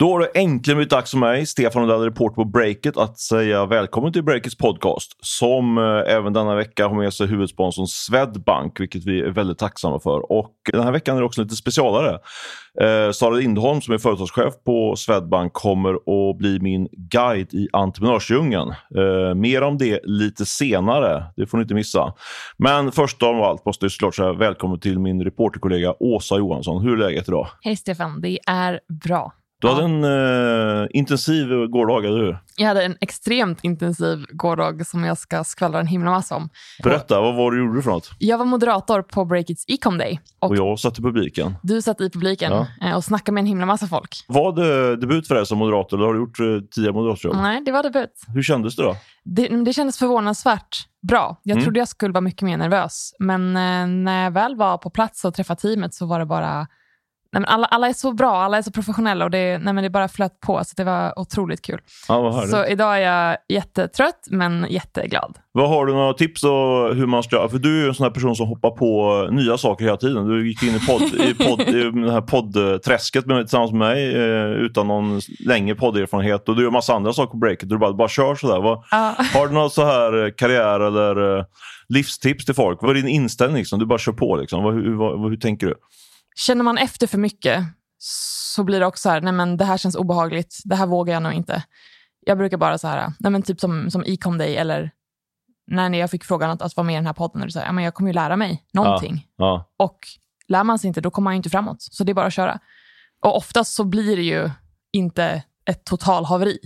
Då har det äntligen blivit dags för mig, Stefan Odell, reporter på Breakit, att säga välkommen till Breakits podcast som eh, även denna vecka har med sig huvudsponsorn Swedbank, vilket vi är väldigt tacksamma för. Och den här veckan är det också lite specialare. Eh, Sara Lindholm som är företagschef på Swedbank kommer att bli min guide i entreprenörsdjungeln. Eh, mer om det lite senare, det får ni inte missa. Men först av allt måste jag såklart säga välkommen till min reporterkollega Åsa Johansson. Hur är läget idag? Hej Stefan, det är bra. Du hade en eh, intensiv gårdag, eller hur? Jag hade en extremt intensiv gårdag som jag ska skvallra en himla massa om. Berätta, vad var det du gjorde för något? Jag var moderator på Breakits Ecom Day. Och, och jag satt i publiken. Du satt i publiken Ja. eh, och snackade med en himla massa folk. Var det debut för dig som moderator eller har du gjort eh, tidigare moderatorjobb? Nej, det var debut. Hur kändes det då? Det, det kändes förvånansvärt bra. Jag Mm. trodde jag skulle vara mycket mer nervös. Men eh, när jag väl var på plats och träffade teamet så var det bara... Nej, men alla, alla är så bra, alla är så professionella och det, nej, men det bara flöt på. Så det var otroligt kul. Ja. Så idag är jag jättetrött men jätteglad. Vad Har du några tips då hur man ska... För du är ju en sån här person som hoppar på nya saker hela tiden. Du gick in i, podd, i, podd, i det här poddträsket med, tillsammans med mig eh, utan någon längre podderfarenhet. Och du gör massa andra saker på breaket. Du bara, bara kör sådär. Vad, Ja. har du någon så här eh, karriär eller eh, livstips till folk? Vad är din inställning? Liksom? Du bara kör på. Liksom. Vad, hur, vad, hur tänker du? Känner man efter för mycket så blir det också så här, nej men det här känns obehagligt, det här vågar jag nog inte. Jag brukar bara så här, nej men typ som, som Ecom Day eller när jag fick frågan att, att vara med i den här podden, och säger, ja, men jag kommer ju lära mig någonting. Ja. Och lär man sig inte, då kommer man ju inte framåt. Så det är bara att köra. Och oftast så blir det ju inte ett totalhaveri.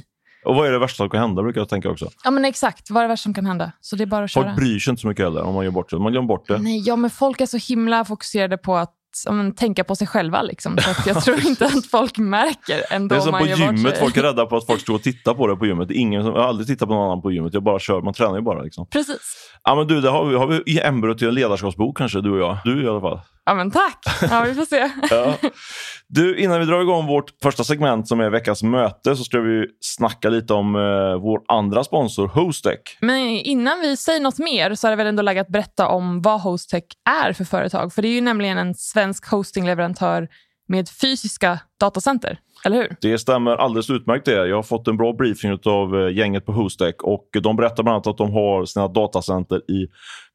Och vad är det värsta som kan hända brukar jag tänka också. Ja men exakt, vad är det värsta som kan hända? Så det är bara att köra. Folk bryr sig inte så mycket heller om man gör bort det. Man glömmer bort det. Nej, ja, men folk är så himla fokuserade på att men, tänka på sig själva. Liksom. Så att jag tror inte att folk märker ändå Det är som om på gymmet, folk är rädda på att folk står och tittar på det på gymmet. Ingen, som- jag har aldrig tittat på någon annan på gymmet, jag bara kör, man tränar ju bara. Liksom. Precis. Ja, men du, det har vi, har vi i till en ledarskapsbok kanske, du och jag. Du i alla fall. Ja, men tack. Ja, vi får se. Ja. Du, innan vi drar igång vårt första segment som är veckans möte så ska vi snacka lite om eh, vår andra sponsor Hostec. Men innan vi säger något mer så är det väl ändå läge att berätta om vad Hostech är för företag. För det är ju nämligen en svensk hostingleverantör med fysiska datacenter. Eller hur? Det stämmer alldeles utmärkt det. Jag har fått en bra briefing av eh, gänget på Hostec och de berättar bland annat att de har sina datacenter i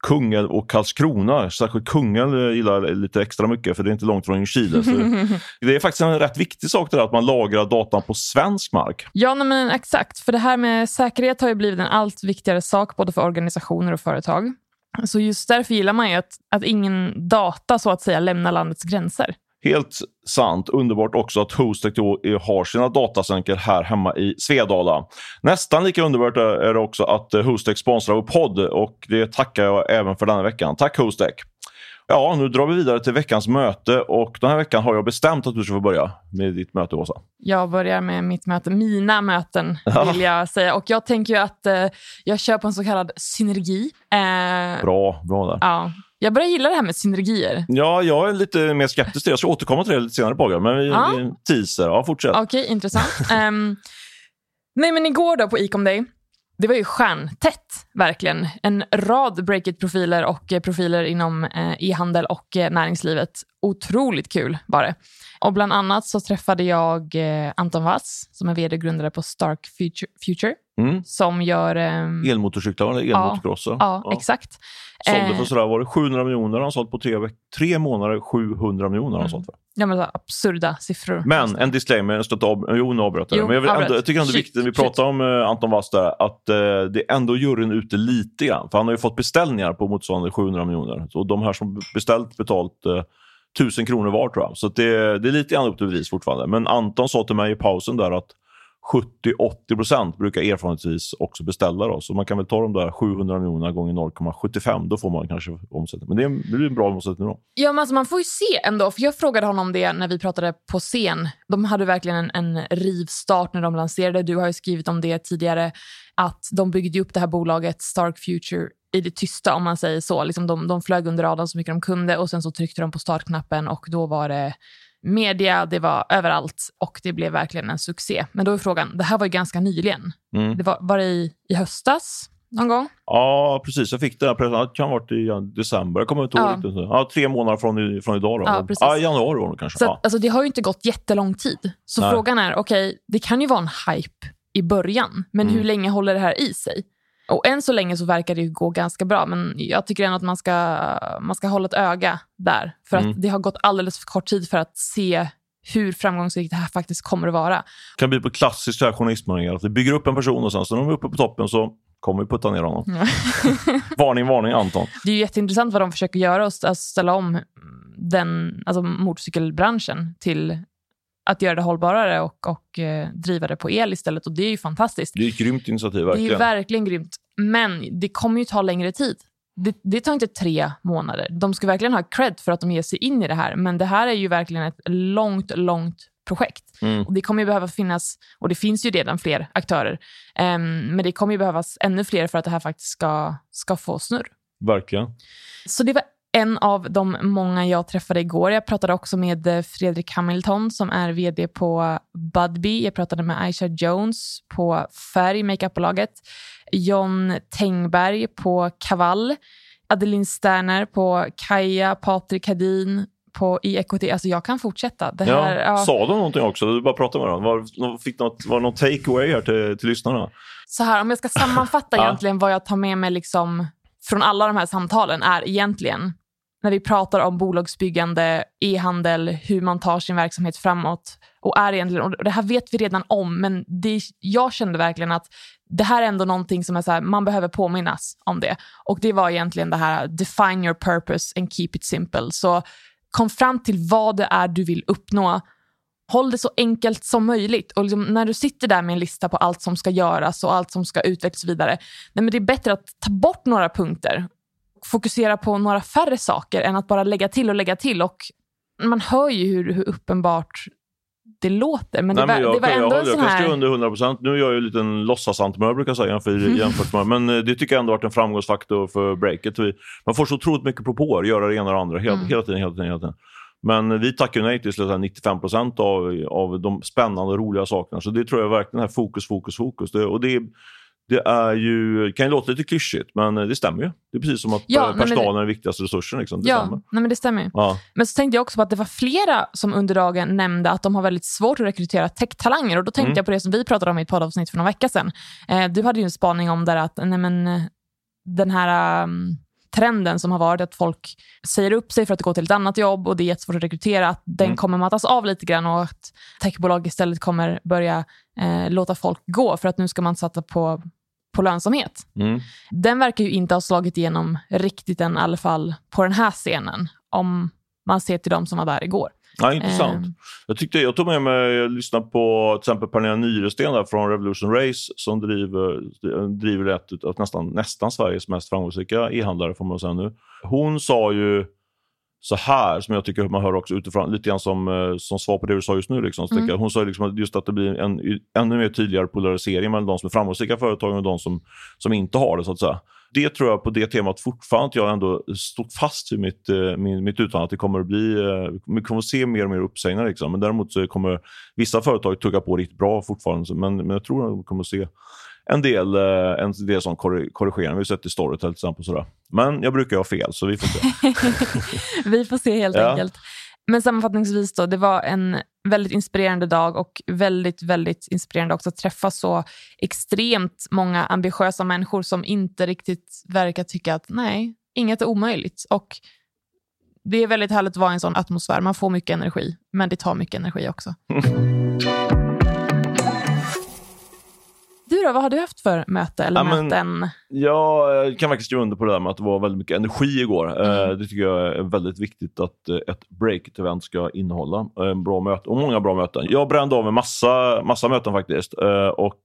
Kungälv och Karlskrona. Särskilt Kungälv eh, gillar lite extra mycket för det är inte långt från. Så det är faktiskt en rätt viktig sak det där, att man lagrar datan på svensk mark. Ja, men exakt. För det här med säkerhet har ju blivit en allt viktigare sak både för organisationer och företag. Så just därför gillar man ju att, att ingen data så att säga lämnar landets gränser. Helt sant. Underbart också att Hostec då har sina datacenter här hemma i Svedala. Nästan lika underbart är det också att eh, Hostec sponsrar vår podd och det tackar jag även för denna veckan. Tack Hostec! Ja, nu drar vi vidare till veckans möte och den här veckan har jag bestämt att du ska få börja med ditt möte, Åsa. Jag börjar med mitt möte, mina möten vill jag säga. Och jag tänker ju att eh, jag kör på en så kallad synergi. Eh, Bra, bra där. ja. Jag börjar gilla det här med synergier. Ja, jag är lite mer skeptisk till det. Jag ska återkomma till det lite senare på men vi, Ja. vi teaser. Ja, fortsätt. Okej, intressant. Ehm, nej, men igår då på Ecom Day, det var ju stjärntätt, verkligen. En rad Breakit-profiler och eh, profiler inom eh, e-handel och eh, näringslivet. Otroligt kul var det. Och bland annat så träffade jag eh, Anton Wass, som är vd och grundare på Stark Future, Future Mm. som gör... ehm, Elmotorcyklar, eller elmotocrossar. ja, exakt. Sålde Eh, för sådär, var det 700 miljoner har han sålt på tre, tre månader. 700 miljoner har han Mm. sålt för. Ja, men absurda siffror. Men en disclaimer, jag inte av, jo, nu avbröt jag Men jag, vill ändå, jag tycker ändå det är viktigt, vi shit. pratar om eh, Anton Wass där, att eh, det är ändå juryn ute lite grann. För han har ju fått beställningar på motsvarande 700 miljoner. Så de här som beställt betalt eh, 1000 kronor var tror jag. Så det, det är lite grann upp till bevis fortfarande. Men Anton sa till mig i pausen där att 70-80 procent brukar erfarenhetsvis också beställa. Då. Så man kan väl ta de där 700 miljonerna gånger 0,75. Då får man kanske omsättning. Men det, är, det blir en bra omsättning då. Ja, men alltså man får ju se ändå. För Jag frågade honom det när vi pratade på scen. De hade verkligen en, en rivstart när de lanserade. Du har ju skrivit om det tidigare. Att de byggde upp det här bolaget Stark Future i det tysta, om man säger så. Liksom de, de flög under radarn så mycket de kunde och sen så tryckte de på startknappen och då var det media, det var överallt och det blev verkligen en succé. Men då är frågan, det här var ju ganska nyligen. Mm. Det var, var det i, i höstas? någon gång? Ja, precis. Jag fick den här presentationen. Det kan ha varit i december. Jag kommer inte ihåg Ja. Ja, tre månader från, från idag. Då. Ja, precis. ja, januari var det kanske. Så ja. att, alltså, det har ju inte gått jättelång tid. Så Nej. frågan är, okej, det kan ju vara en hype i början, men Mm. hur länge håller det här i sig? Och än så länge så verkar det ju gå ganska bra, men jag tycker ändå att man ska, man ska hålla ett öga där. För Mm. att det har gått alldeles för kort tid för att se hur framgångsrikt det här faktiskt kommer att vara. kan bli på klassiskt journalistmanér. Att vi bygger upp en person och sen så när de är uppe på toppen så kommer vi putta ner honom. varning, varning Anton. Det är jätteintressant vad de försöker göra, och att ställa om den, alltså motorcykelbranschen till att göra det hållbarare och, och eh, driva det på el istället. Och Det är ju fantastiskt. Det är ett grymt initiativ Det är verkligen. verkligen grymt. Men det kommer ju ta längre tid. Det, det tar inte tre månader. De ska verkligen ha cred för att de ger sig in i det här. Men det här är ju verkligen ett långt, långt projekt. Mm. Och Det kommer ju behöva finnas, och det finns ju redan fler aktörer, Ehm, men det kommer ju behövas ännu fler för att det här faktiskt ska, ska få snurr. Verkligen. Så det var en av de många jag träffade igår. Jag pratade också med eh, Fredrik Hamilton som är vd på Budbee. Jag pratade med Aisha Jones på Färg, makeupbolaget. John Tengberg på Kaval. Adeline Sterner på Kaja. Patrik Hadin på i EKT. Alltså jag kan fortsätta. Det här, Ja. ja. Sa de någonting också? Du bara pratade med dem. Var, fick något, var det någon take-away här till, till lyssnarna? Så här, om jag ska sammanfatta egentligen vad jag tar med mig liksom från alla de här samtalen är egentligen när vi pratar om bolagsbyggande, e-handel, hur man tar sin verksamhet framåt. Och är egentligen, och det här vet vi redan om, men det, jag kände verkligen att det här är ändå någonting som är så här, man behöver påminnas om det. Och det var egentligen det här define your purpose and keep it simple. Så kom fram till vad det är du vill uppnå Håll det så enkelt som möjligt. Och liksom, när du sitter där med en lista på allt som ska göras och allt som ska utvecklas och så vidare. Nej, men det är bättre att ta bort några punkter. Fokusera på några färre saker än att bara lägga till och lägga till. Och man hör ju hur, hur uppenbart det låter. Men det, Nej, men var, jag, det var jag, ändå jag, en jag sån kan skriva här... under 100 procent. Nu är jag ju en liten låtsasantimör brukar jag säga jämfört, jämfört med. Men eh, det tycker jag ändå har varit en framgångsfaktor för breaket. Man får så otroligt mycket propåer, göra det ena och det andra hela, Mm. hela tiden. Hela tiden, hela tiden. Men vi tackar nej till så att säga 95 procent av, av de spännande och roliga sakerna. Så det tror jag verkligen är fokus, fokus, fokus. Det, och det, det är ju, kan ju låta lite klyschigt, men det stämmer ju. Det är precis som att Ja, eh, personalen är den viktigaste resursen. Liksom. Det Ja, stämmer. nej, men det stämmer. Ja. Men så tänkte jag också på att det var flera som under dagen nämnde att de har väldigt svårt att rekrytera tech-talanger. Och då tänkte Mm. jag på det som vi pratade om i ett poddavsnitt för några vecka sedan. Eh, du hade ju en spaning om där att nej, men, eh, den här um, trenden som har varit att folk säger upp sig för att gå till ett annat jobb och det är jättesvårt att rekrytera, att den Mm. kommer mattas av lite grann och att techbolag istället kommer börja eh, låta folk gå för att nu ska man satsa på, på lönsamhet. Mm. Den verkar ju inte ha slagit igenom riktigt än, i alla fall på den här scenen, om man ser till de som var där igår. Ja, intressant. Eh, Jag, tyckte, jag tog med mig, jag lyssnade på till exempel Pernilla Nyresten där från Revolution Race som driver, driver ett av nästan, nästan Sveriges mest framgångsrika e-handlare får man säga nu. Hon sa ju så här, som jag tycker man hör också utifrån, lite grann som, eh, som svar på det du sa just nu. Liksom, Mm. hon sa liksom just att det blir en ännu mer tydligare polarisering mellan de som är framgångsrika företag och de som, som inte har det. så att säga. Det tror jag på det temat fortfarande jag ändå stått fast vid mitt, eh, min, mitt uttalande att det kommer att bli, eh, vi kommer att se mer och mer uppsägningar. Liksom. Men däremot så kommer vissa företag tugga på riktigt bra fortfarande. Men, men jag tror att vi kommer att se en del, eh, en del som korri- korrigeringar. Vi har sett i Storytel till exempel. Sådär. Men jag brukar ha fel, så vi får se. Vi får se helt Ja. enkelt. Men sammanfattningsvis då, det var en väldigt inspirerande dag och väldigt, väldigt inspirerande också att träffa så extremt många ambitiösa människor som inte riktigt verkar tycka att nej, inget är omöjligt. Och det är väldigt härligt att vara i en sån atmosfär. Man får mycket energi, men det tar mycket energi också. Du då, vad har du haft för möte eller Ja, men- möten? Jag kan verkligen skriva under på det där med att det var väldigt mycket energi igår. Mm. Eh, Det tycker jag är väldigt viktigt att eh, ett break-event ska innehålla. Eh, En bra möte, och många bra möten. Jag brände av med massa, massa möten faktiskt. Och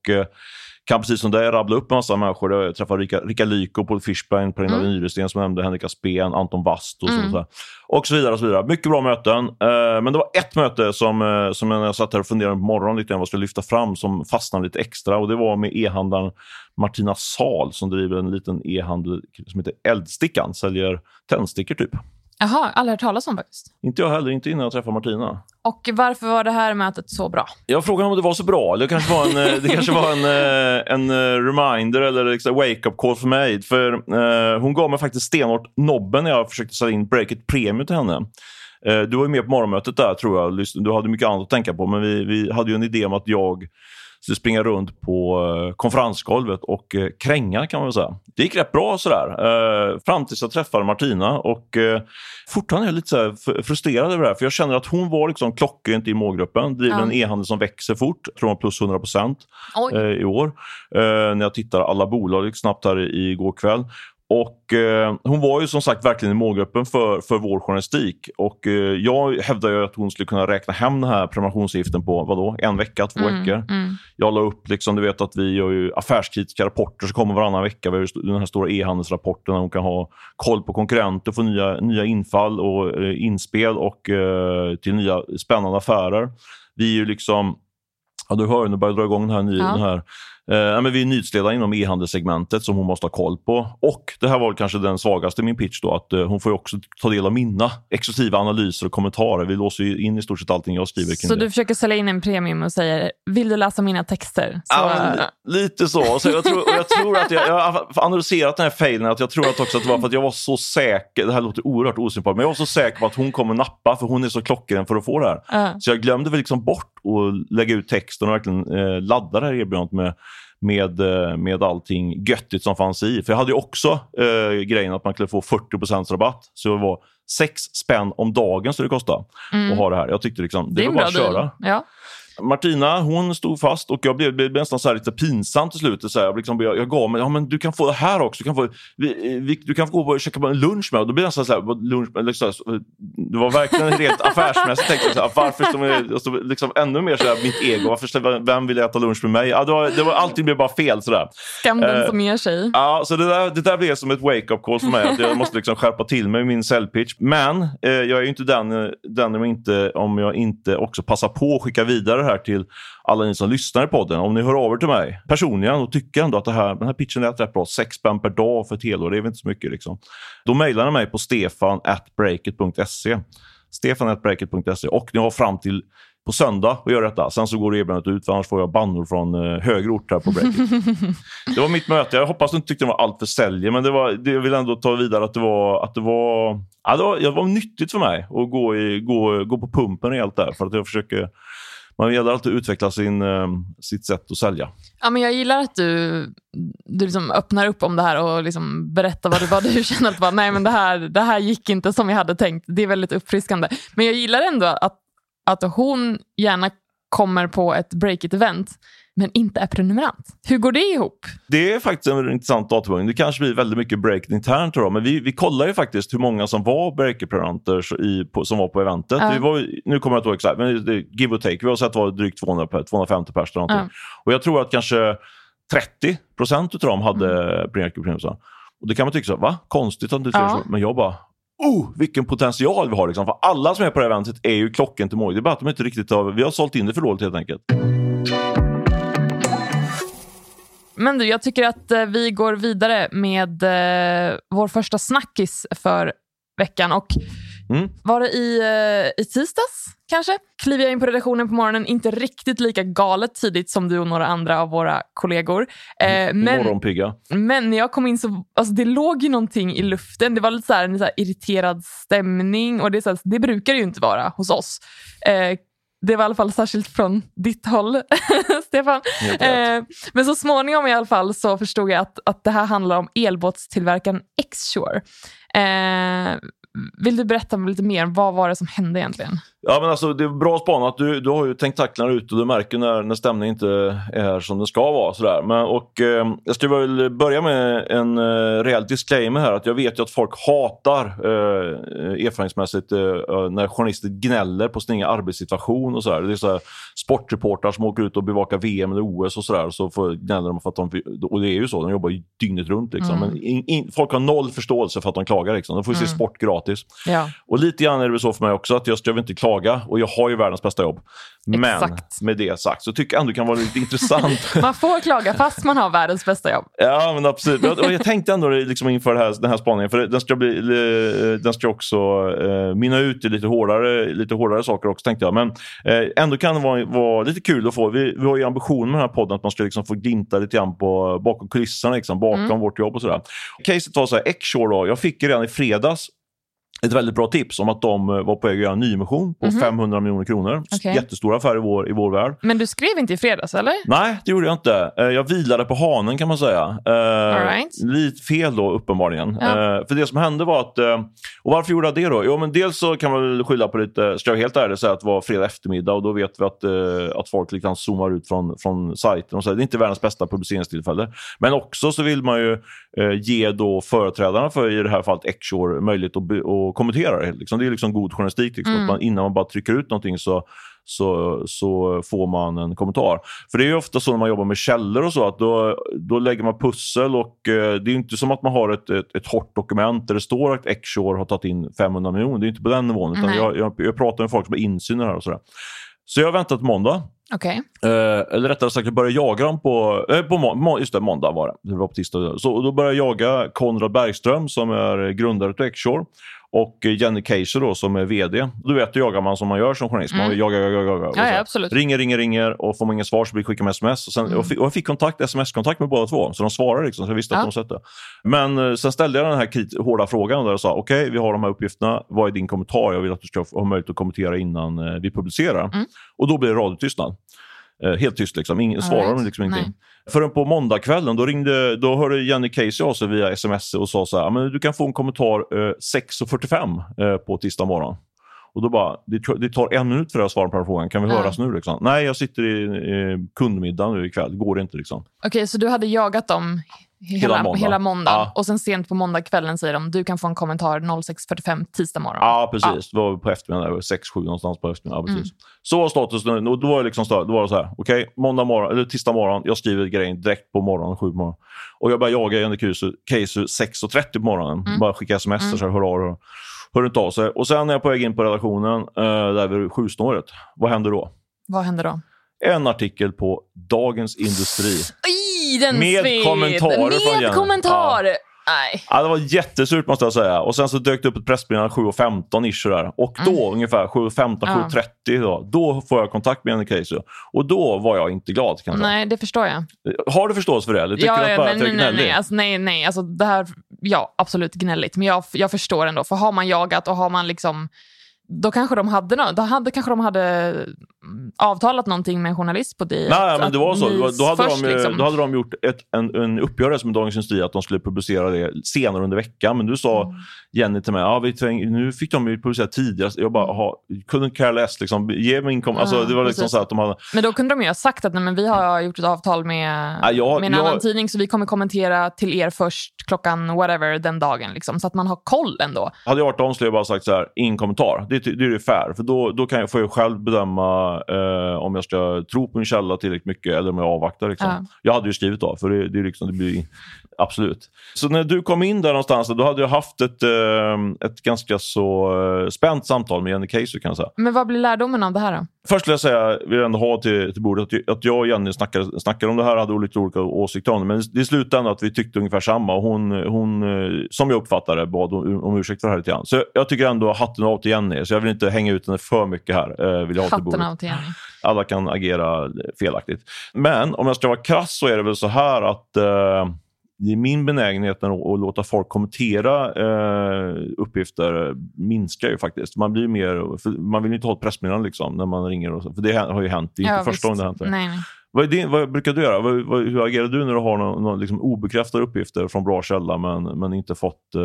kan precis som dig rabbla upp en massa människor. Jag träffade Rika, Rika Lyko, Paul Fischbein, Pernilla Mm. Nyresten som nämnde, Henrik Aspén, Anton Wast och, Mm. så, och, så, och så vidare. Och så vidare. Mycket bra möten. Eh, Men det var ett möte som, eh, som jag satt här och funderade på morgonen lite grann vad jag skulle lyfta fram som fastnade lite extra. Och Det var med e-handlaren Martina Sal som driver en liten e-handel som heter Eldstickan. Säljer tändstickor typ. Jaha, aldrig hört talas om faktiskt. Inte jag heller, inte innan jag träffade Martina. Och varför var det här mötet så bra? Jag frågade om det var så bra. Det kanske var en, eh, det kanske var en, eh, en eh, reminder eller liksom wake-up call för mig. För eh, Hon gav mig faktiskt stenhårt nobben när jag försökte sälja in Breakit Premium till henne. Eh, du var ju med på morgonmötet där tror jag. Du hade mycket annat att tänka på. Men vi, vi hade ju en idé om att jag skulle springa runt på eh, konferensgolvet och eh, kränga kan man väl säga. Det gick rätt bra sådär. Eh, fram tills jag träffade Martina och fortfarande är jag lite så frustrerad över det här. För jag känner att hon var liksom klockrent i målgruppen. Driver ja. en e-handel som växer fort. Jag tror hon plus 100 procent i år. när jag tittar alla bolag snabbt här igår kväll. Och eh, Hon var ju som sagt verkligen i målgruppen för, för vår journalistik. Och eh, Jag hävdar ju att hon skulle kunna räkna hem den här prenumerationsavgiften på vadå, en vecka, två mm, veckor. Mm. Jag la upp, liksom, du vet att vi gör ju affärskritiska rapporter som kommer varannan vecka. Vi har den här stora e-handelsrapporten där hon kan ha koll på konkurrenter, få nya, nya infall och eh, inspel och eh, till nya spännande affärer. Vi är ju liksom, ja du hör, nu börjar jag dra igång den här, ja. den här Eh, men vi är nyhetsledare inom e-handelssegmentet som hon måste ha koll på. Och det här var kanske den svagaste i min pitch då, att eh, hon får också ta del av mina exklusiva analyser och kommentarer. Vi låser in i stort sett allting jag skriver Så du försöker sälja in en premium och säger, vill du läsa mina texter? Så... Ja, lite så. så jag, tror, jag tror att jag, jag har analyserat den här failen, att jag tror att också att det var för att jag var så säker, det här låter oerhört osympatiskt, men jag var så säker på att hon kommer nappa, för hon är så klockren för att få det här. Uh. Så jag glömde väl liksom bort att lägga ut texten och verkligen eh, ladda det här erbjudandet med med, eh, med allting göttigt som fanns i. För jag hade ju också eh, grejen att man kunde få 40 rabatt. Så det var sex spänn om dagen så det kostade mm. att ha det här. Jag tyckte liksom, det, det var bara att köra. Ja. Martina hon stod fast och jag blev, blev nästan så lite pinsam till slut. Så här, jag, liksom, jag, jag gav mig, ja, men du kan få det här också. Du kan få, vi, vi, du kan få gå och käka på en lunch med. Och då blev det nästan så här, lunch, liksom, det var verkligen rent affärsmässigt. Tänkte jag, så här, varför som, alltså, liksom, ännu mer så här, mitt ego. Varför, vem vill äta lunch med mig? Ja, det var, det var, allting blev bara fel. Så Skam den eh, som ger sig. Ja, så det där, det där blev som ett wake-up call för mig. Att jag måste liksom skärpa till mig min säljpitch. Men eh, jag är inte den, den om, inte, om jag inte också passar på att skicka vidare det här till alla ni som lyssnar i podden. Om ni hör av er till mig personligen och tycker ändå att det här, den här pitchen lät rätt bra, sex spänn per dag för ett helår, det är väl inte så mycket. Liksom. Då mejlar ni mig på stefan.breakit.se stefan.breakit.se och ni har fram till på söndag och göra detta. Sen så går erbjudandet ut, för annars får jag bannor från eh, högre ort här på Breakit. det var mitt möte. Jag hoppas du inte tyckte det var allt för säljer, men det var, det, jag vill ändå ta vidare att det var, att det var, ja, det var, det var nyttigt för mig att gå, i, gå, gå på pumpen rejält där. För att jag försöker man gäller alltid att utveckla sin, eh, sitt sätt att sälja. Ja, men jag gillar att du, du liksom öppnar upp om det här och liksom berättar vad du, vad du känner att bara, nej, men det, här, det här gick inte som jag hade tänkt. Det är väldigt uppfriskande. Men jag gillar ändå att, att hon gärna kommer på ett break-it-event men inte är prenumerant. Hur går det ihop? Det är faktiskt en intressant datapunkt. Det kanske blir väldigt mycket break internt. Då, men vi, vi kollar ju faktiskt hur många som var breaker-prenumeranter som var på eventet. Uh. Vi var, nu kommer jag inte ihåg exakt, men det, give or take. Vi har sett att det var drygt 200, 250 personer. Uh. Och jag tror att kanske 30 procent av dem hade mm. breaker-prenumeranter. Och det kan man tycka så, va? Konstigt att du säger uh. så. Men jag bara, oh, vilken potential vi har. Liksom. För alla som är på det här eventet är ju klocken till mål. Det är bara att de inte riktigt har, vi har sålt in det för dåligt helt enkelt. Men du, jag tycker att eh, vi går vidare med eh, vår första snackis för veckan. Och mm. Var det i, eh, i tisdags kanske? Kliver jag in på redaktionen på morgonen, inte riktigt lika galet tidigt som du och några andra av våra kollegor. Eh, men, men när jag kom in så alltså det låg ju någonting i luften. Det var lite så här, en så irriterad stämning och det, så här, det brukar det ju inte vara hos oss. Eh, det var i alla fall särskilt från ditt håll, Stefan. Eh, men så småningom i alla fall så förstod jag att, att det här handlar om elbåtstillverkaren Xshore. Eh, vill du berätta lite mer? Vad var det som hände egentligen? Ja, men alltså, det är bra spanat. Du, du har ju tänkt tacklarna ut och du märker när, när stämningen inte är som den ska vara. Sådär. Men, och, eh, jag ska väl börja med en eh, rejäl disclaimer här. Att jag vet ju att folk hatar eh, erfarenhetsmässigt eh, när journalister gnäller på sin egen arbetssituation. och sådär. Det är så sportreportrar som åker ut och bevakar VM eller OS och sådär. Så får, gnäller de för att de, och det är ju så, de jobbar ju dygnet runt. Liksom. Mm. Men in, in, folk har noll förståelse för att de klagar. Liksom. De får ju mm. se sport gratis. Ja. Och lite grann är det så för mig också. att just, jag vill inte klaga klaga och jag har ju världens bästa jobb. Men Exakt. med det sagt så tycker jag ändå det kan vara lite intressant. Man får klaga fast man har världens bästa jobb. Ja, men absolut. Och jag tänkte ändå liksom inför här, den här spaningen, för den ska, bli, den ska också eh, mynna ut i lite hårdare, lite hårdare saker också, tänkte jag. Men eh, ändå kan det vara, vara lite kul att få. Vi, vi har ju ambition med den här podden att man ska liksom få glimta lite grann på, bakom kulisserna, liksom, bakom Mm. vårt jobb och sådär. Caset var så här, Exshore då, jag fick ju redan i fredags ett väldigt bra tips om att de eh, var på väg att göra en nyemission på 500 miljoner kronor. Okej. Jättestor affär i vår, i vår värld. Men du skrev inte i fredags, eller? Nej, det gjorde jag inte. Eh, Jag vilade på hanen kan man säga. Eh, right. Lite fel då uppenbarligen. Ja. För det som hände var att... Och varför gjorde jag det då? Jo, men dels så kan man väl skylla på lite... Ska jag helt ärlig säga att det var fredag eftermiddag och då vet vi att, att folk liksom zoomar ut från, från sajten. Och så. Det är inte världens bästa publiceringstillfälle. Men också så vill man ju ge då företrädarna för i det här fallet Exshore möjlighet att, be- att kommentera det. Liksom. Det är liksom god journalistik. Liksom, Mm. att man, innan man bara trycker ut någonting så så, så får man en kommentar. För det är ju ofta så när man jobbar med källor och så att då, då lägger man pussel och eh, det är inte som att man har ett, ett, ett hårt dokument där det står att Exshore har tagit in 500 miljoner. Det är inte på den nivån. Utan Nej. jag, jag, jag pratar med folk som har insyn i det här och sådär. Så jag har väntat måndag. Okej. Eh, eller rättare sagt, jag började jaga dem på, eh, på må, just det, måndag var det. Det var på tisdag. Så då började jag jaga Konrad Bergström som är grundare till Exshore och Jenny Keiser då, som är VD. Du vet, då jagar man som man gör som journalist. Man Mm. jagar, jagar, jagar. och Ja, ja. Ringer, ringer, ringer och får man inget svar så blir det skicka med sms. Och, sen, Mm. och, jag fick kontakt, sms-kontakt med båda två, så de svarade liksom, så jag visste Ja. att de sett det. Men eh, sen ställde jag den här krit- hårda frågan där jag sa, okej, vi har de här uppgifterna, vad är din kommentar? Jag vill att du ska ha möjlighet att kommentera innan eh, vi publicerar. Mm. Och då blev det radiotystnad. Eh, helt tyst, liksom. Ingen, All svarade right. de liksom ingenting. Nej. Förrän på måndagskvällen, då, ringde, då hörde Jenny Casey av sig via sms och sa så här, men du kan få en kommentar eh, 6.45 eh, på tisdag morgon. Och då bara, det, tar en minut för dig att svara på den frågan. Kan vi Ja. höras nu? Liksom? Nej, jag sitter i eh, kundmiddag nu ikväll. Det går inte. Liksom. Okej, så du hade jagat dem hela, Hela hela, måndagen. måndagen. Ja. Och sen sent på måndagskvällen säger de du kan få en kommentar 06.45 tisdag morgon. Ja, precis. Det var på eftermiddagen, 6-7 någonstans på eftermiddagen. Ja, precis. Så var statusen. Och då var det liksom då var det så här, okej, måndag morgon, eller tisdag morgon, jag skriver grejen direkt på morgonen, 7 på morgonen. Och jag börjar jaga Jenny Keisu 6.30 på morgonen. Mm. Bara skicka sms och så här, dig. Hör inte av sig. Och sen när jag på väg in på redaktionen, eh, där vid sjusnåret, vad händer då? Vad händer då? En artikel på Dagens Industri. Den Med sved. kommentarer från Jenny. Med kommentar! Nej. Ja, det var jättesurt måste jag säga. Och sen så dök det upp ett pressmeddelande 7.15 ish där. Och då ungefär 7.15, Mm. Ja. 7.30 då, då får jag kontakt med Jenny Casey. Och då var jag inte glad kan jag säga. Nej, det förstår jag. Har du förståelse för det? Eller tycker Ja, du att ja, bara nej, att jag är nej, nej, gnällig? nej. Alltså, nej, nej. Alltså, det här, ja, absolut gnälligt. Men jag, jag förstår ändå. För har man jagat och har man liksom... Då kanske de hade, då hade, kanske de hade mm, avtalat någonting med en journalist på det. Nej, men det var så. Då, hade först de, liksom- då hade de gjort ett, en, en uppgörelse med Dagens Industri att de skulle publicera det senare under veckan. Men du sa Mm. Jenny till mig, ja, vi tväng, nu fick de ju publicera tidigare. Jag bara, aha, couldn't care less. Liksom, ge mig inkom. Alltså, Ja, det var liksom precis. så att de hade... Men då kunde de ju ha sagt att nej, men vi har gjort ett avtal med, Ja, jag- med en jag- annan tidning så vi kommer kommentera till er först klockan whatever den dagen. Liksom, så att man har koll ändå. Hade jag varit dem skulle jag bara sagt så här, ingen kommentar. Det, det är ju fair. För då, då kan jag, får jag själv bedöma eh, om jag ska tro på min källa tillräckligt mycket eller om jag avvaktar. Liksom. Ja. Jag hade ju skrivit av, för det, det, är liksom, det blir absolut. Så när du kom in där någonstans, då hade jag haft ett, eh, ett ganska så eh, spänt samtal med Jenny Keiser kan jag säga. Men vad blir lärdomen av det här då? Först vill jag säga, vill jag ändå ha till, till bordet, att, att jag och Jenny snackade, snackade om det här, hade lite olika åsikter om det. Men det slutade att vi tyckte ungefär samma. Hon, hon eh, som jag uppfattade bad om, ursäkt för det här lite grann. Så jag tycker ändå hatten av till Jenny, så jag vill inte hänga ut henne för mycket här. Vill jag ha till Hatten bordet. av till Jenny. Alla kan agera felaktigt. Men om jag ska vara krass så är det väl så här att eh, är min benägenhet att, låta folk kommentera eh, uppgifter minskar ju faktiskt. Man blir mer, man vill inte ha ett pressmeddelande liksom, när man ringer. Och så, för det har ju hänt. Det är inte Ja, första gången det hänt. Nej, nej. Vad, är din, vad brukar du göra? Vad, vad, hur agerar du när du har någon, någon liksom obekräftade uppgifter från bra källa men, men inte fått... Eh,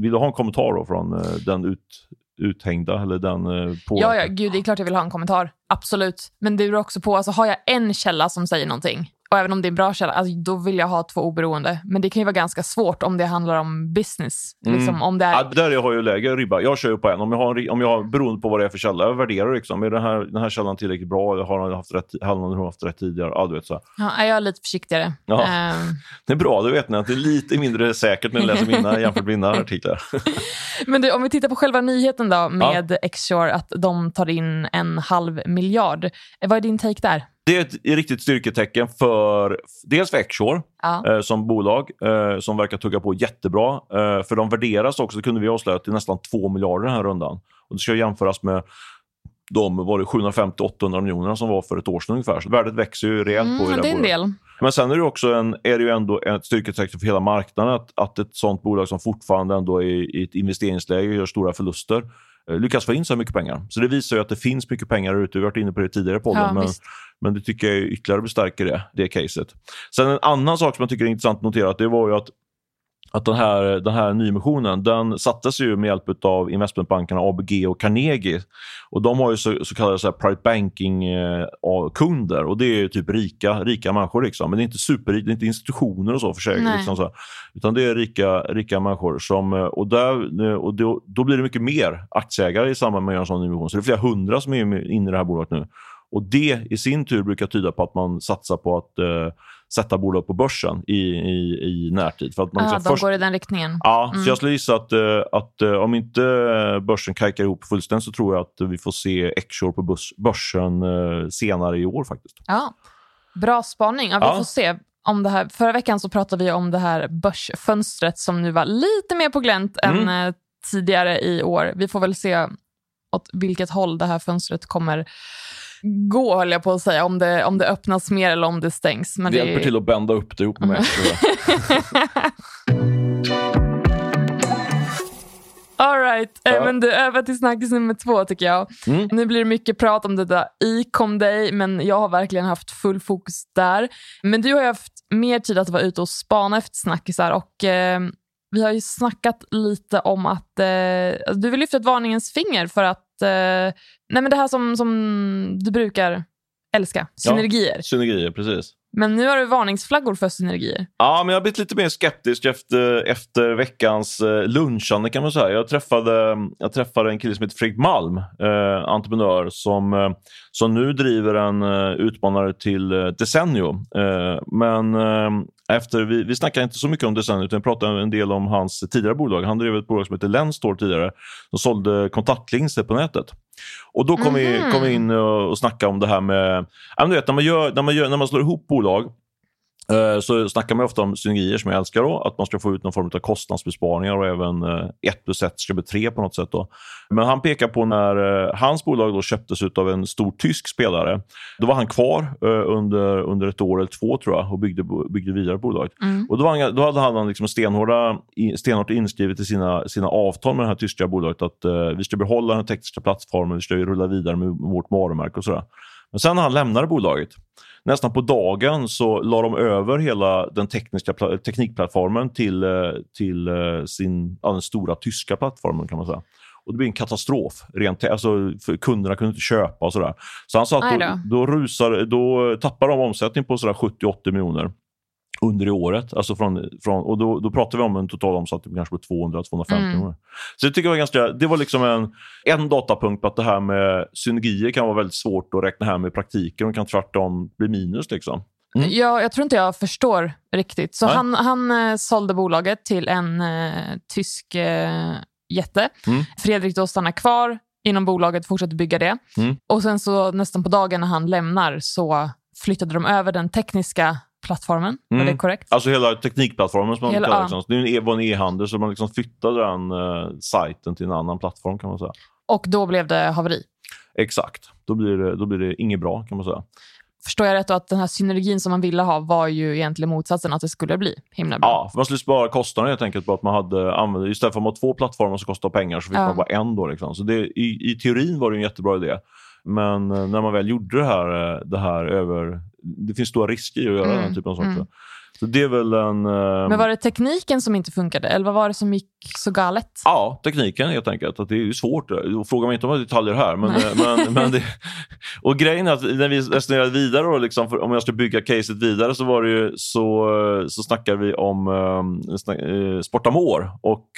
vill du ha en kommentar från eh, den ut, uthängda eller den eh, på... Ja, ja, gud, det är klart jag vill ha en kommentar. Absolut. Men det beror också på, alltså, har jag en källa som säger någonting Och även om det är en bra källa, alltså, då vill jag ha två oberoende. Men det kan ju vara ganska svårt om det handlar om business. Mm. Liksom, om det är... Ja, där har jag ju lägre ribba. Jag kör ju på en. Om jag har, en, om jag har, beroende på vad det är för källa. Jag värderar liksom. Är den här, den här källan tillräckligt bra? Har han haft rätt, har han haft rätt tidigare? Ja, du vet så. Ja, jag är lite försiktigare. Ja. Ehm, Det är bra, då vet ni att det är lite mindre säkert när ni läser mina jämfört med mina artiklar. men du, om vi tittar på själva nyheten då med Xshore, att de tar in en halv miljard. Vad är din take där? Det är ett riktigt styrketecken för dels för Xshore Ja. eh, som bolag eh, som verkar tugga på jättebra. Eh, för de värderas också, det kunde vi avslöja, till nästan 2 miljarder den här rundan. Och det ska jämföras med de var det 750-800 miljoner som var för ett år sedan ungefär. Så värdet växer ju rejält på i Mm, det det del. Men sen är det, också en, är det ju ändå ett styrketecken för hela marknaden att, att ett sånt bolag som fortfarande ändå är i ett investeringsläge och gör stora förluster lyckas få in så mycket pengar. Så det visar ju att det finns mycket pengar ute. Vi har varit inne på det tidigare i podden. Ja, men, visst. men det tycker jag ytterligare bestärker det, det caset. Sen en annan sak som jag tycker är intressant att notera, det var ju att att den här, den här nyemissionen den sattes ju med hjälp av investmentbankerna ABG och Carnegie. Och De har ju så, så kallade så private banking-kunder och det är ju typ rika, rika människor. Liksom. Men det är inte superrika, det är inte institutioner och så för sig. Liksom så. Utan det är rika, rika människor. Som, eh, och där, och då, då blir det mycket mer aktieägare i samband med en sån nyemission. Så det är flera hundra som är inne i det här bolaget nu. Och Det i sin tur brukar tyda på att man satsar på att eh, sätta bolag på börsen i, i, i närtid. För att man Ja, liksom de först- går i den riktningen. Ja, Mm. så jag skulle gissa att, eh, att eh, om inte börsen kajkar ihop fullständigt så tror jag att vi får se Xshore på börs, börsen eh, senare i år faktiskt. Ja. Bra spaning. Ja, vi Ja. får se. Om det här, förra veckan så pratade vi om det här börsfönstret som nu var lite mer på glänt Mm. än tidigare i år. Vi får väl se åt vilket håll det här fönstret kommer gå, höll jag på att säga. Om det, om det öppnas mer eller om det stängs. Men det det, hjälper till att bända upp det ihop med mig. tror jag. All right. Ja. Men du, över till snackis nummer två tycker jag. Mm. Nu blir det mycket prat om det där Ecom Day, men jag har verkligen haft full fokus där. Men du har ju haft mer tid att vara ute och spana efter snackisar och eh, vi har ju snackat lite om att eh, du vill lyfta ett varningens finger för att eh, nej men det här som, som du brukar älska, synergier. Synergier, precis. Men nu har du varningsflaggor för synergier. Ja, men jag har blivit lite mer skeptisk efter, efter veckans eh, lunchande kan man säga. Jag träffade, jag träffade en kille som heter Fredrik Malm, eh, entreprenör, som, eh, som nu driver en eh, utmanare till Desenio. Eh, men efter, vi, vi snackar inte så mycket om Desenio, utan vi pratar en del om hans tidigare bolag. Han drev ett bolag som heter Lenstore tidigare, som sålde kontaktlinser på nätet. Och då kom, vi, Mhm. kom vi in och, och snackade om det här med... Ja, du vet, när, man gör, när, man gör, när man slår ihop bolag så snackar man ofta om synergier som jag älskar. Då, att man ska få ut någon form av kostnadsbesparingar och även eh, ett plus ett ska bli tre på något sätt. Då. Men han pekar på när eh, hans bolag då köptes ut av en stor tysk spelare. Då var han kvar eh, under, under ett år eller två tror jag och byggde, byggde vidare på bolaget. Mm. Och då, han, då hade han liksom stenhårda, stenhårt inskrivet i sina, sina avtal med det här tyska bolaget att eh, vi ska behålla den tekniska plattformen, vi ska rulla vidare med vårt varumärke och sådär. Men sen när han lämnade bolaget, nästan på dagen så la de över hela den tekniska pla- teknikplattformen till, eh, till eh, sin, ja, den stora tyska plattformen kan man säga. Och det blir en katastrof. Rent, alltså, kunderna kunde inte köpa och sådär. Så han sa Aj att då. rusar, då tappar de omsättning på sådär 70-80 miljoner under i året. Alltså från, från, och då, då pratar vi om en total omsättning kanske på 200-250 Mm. Så jag tycker det var, ganska, det var liksom en, en datapunkt på att det här med synergier kan vara väldigt svårt att räkna hem i praktiken och kan tvärtom bli minus. Liksom. Mm. Jag, jag tror inte jag förstår riktigt. Så Nej. han, han eh, sålde bolaget till en eh, tysk eh, jätte. Mm. Fredrik då stannar kvar inom bolaget, fortsätter bygga det. Mm. Och sen så nästan på dagen när han lämnar så flyttade de över den tekniska plattformen. Var Mm. det korrekt? Alltså hela teknikplattformen som man Hela- kallar liksom. Det är en e- var en e-handel så man liksom flyttade den eh, sajten till en annan plattform kan man säga. Och då blev det haveri. Exakt. Då blir det, då blir det inget bra kan man säga. Förstår jag rätt då att den här synergin som man ville ha var ju egentligen motsatsen, att det skulle bli himla bra? Ja, för man skulle spara kostnaderna helt enkelt på att man hade använt, istället för att man har två plattformar som kostar pengar så fick Ja. man bara en. Då, liksom. Så det, i, I teorin var det en jättebra idé. Men eh, när man väl gjorde det här, eh, det här över... Det finns stora risker i att göra Mm, den typen av saker. mm. Så det är väl en... Eh, Men var det tekniken som inte funkade eller vad var det som gick så galet? Ja, tekniken helt enkelt. Att det är svårt. Fråga mig inte om detaljer här. Men, eh, men, men det, och grejen är att när vi resonerade vidare, då, liksom, om jag ska bygga caset vidare, så var det ju, så, så snackade vi om um, snack, uh, Sportamore och,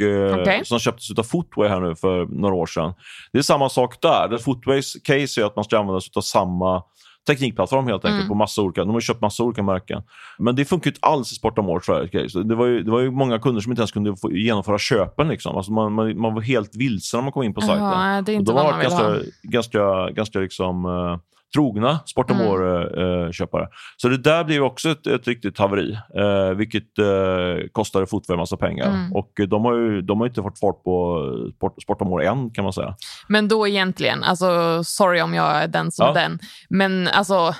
okay. som köptes av Footway här nu för några år sedan. Det är samma sak där. Footways case är att man ska använda sig av samma teknikplattform helt enkelt. Mm. på massa olika, De har köpt massa olika märken. Men det funkar inte alls i Sportamore Sverige. Det var, ju, det var ju många kunder som inte ens kunde få genomföra köpen. Liksom. Alltså man, man, man var helt vilsen när man kom in på sajten. Ja, det är inte vad man vill ganska, ha. ganska, ganska liksom, uh, trogna Sportamore-köpare. Mm. Så det där blev också ett, ett riktigt haveri, eh, vilket eh, kostade Fotway en massa pengar. Mm. Och de har ju de har inte fått fart på Sport, Sportamore än, kan man säga. Men då egentligen, alltså sorry om jag är den som ja. är den, men alltså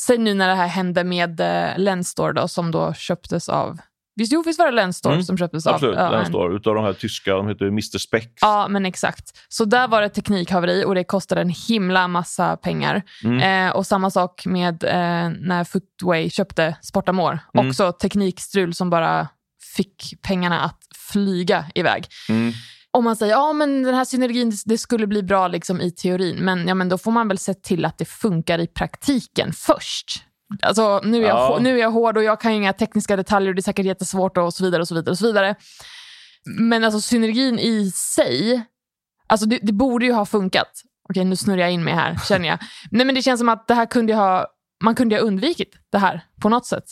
Säg nu när det här hände med eh, Lensstore då, som då köptes av Visst, jo, visst var det Lenstore mm. som köptes Absolut, av? Absolut, Lenstore. Utav de här tyska, de heter Mr Spex. Ja, men exakt. Så där var det teknikhaveri och det kostade en himla massa pengar. Mm. Eh, och samma sak med eh, när Footway köpte Sportamore. Mm. Också teknikstrul som bara fick pengarna att flyga iväg. Mm. Om man säger ja men den här synergin det skulle bli bra liksom i teorin, men, ja, men då får man väl se till att det funkar i praktiken först. Alltså, nu, är jag, ja. nu är jag hård och jag kan inga tekniska detaljer och det är säkert jättesvårt och så vidare. och så vidare och så vidare. Men alltså synergin i sig, alltså det, det borde ju ha funkat. Okej, nu snurrar jag in mig här, känner jag. Nej, men det känns som att det här kunde ha, man kunde ha undvikit det här på något sätt.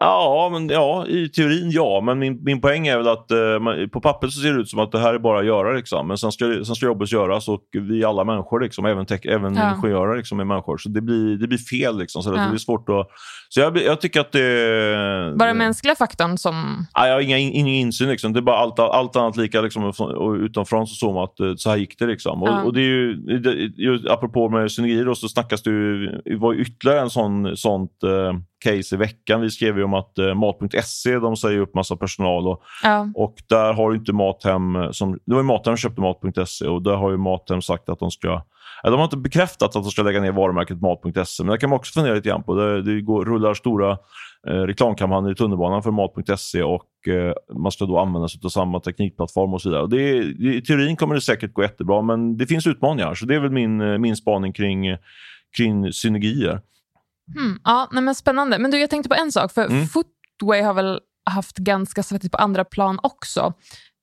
Ja, men, ja, i teorin ja. Men min, min poäng är väl att eh, man, på pappret så ser det ut som att det här är bara att göra. Liksom. Men sen ska, sen ska jobbet göras och vi är alla människor, liksom, även, tech, även ja. ingenjörer liksom, är människor. Så det blir, det blir fel. Liksom, så ja. det blir svårt att... Så jag, jag tycker att det... Bara den mänskliga faktorn som... Ja, jag har inga, ingen insyn. Liksom. Det är bara allt, allt annat lika liksom, utanför så som att eh, så här gick det. Liksom. Och, ja. och det är ju, det, apropå med synergier så snackas det ju, det var ytterligare en sån, sånt eh, case i veckan. Vi skrev ju om att eh, Mat.se de säger upp massa personal och, ja. och där har inte Mathem, eh, som, det var ju Mathem som köpte Mat.se och där har ju Mathem sagt att de ska de har inte bekräftat att de ska lägga ner varumärket Mat.se, men det kan man också fundera lite grann på. Det, det går, rullar stora eh, reklamkampanjer i tunnelbanan för Mat.se och eh, man ska då använda sig av samma teknikplattform och så vidare. Och det, I teorin kommer det säkert gå jättebra, men det finns utmaningar. Så det är väl min, eh, min spaning kring, kring synergier. Mm, ja, nej men Spännande. Men du, jag tänkte på en sak. För mm. Footway har väl haft ganska svettigt på andra plan också.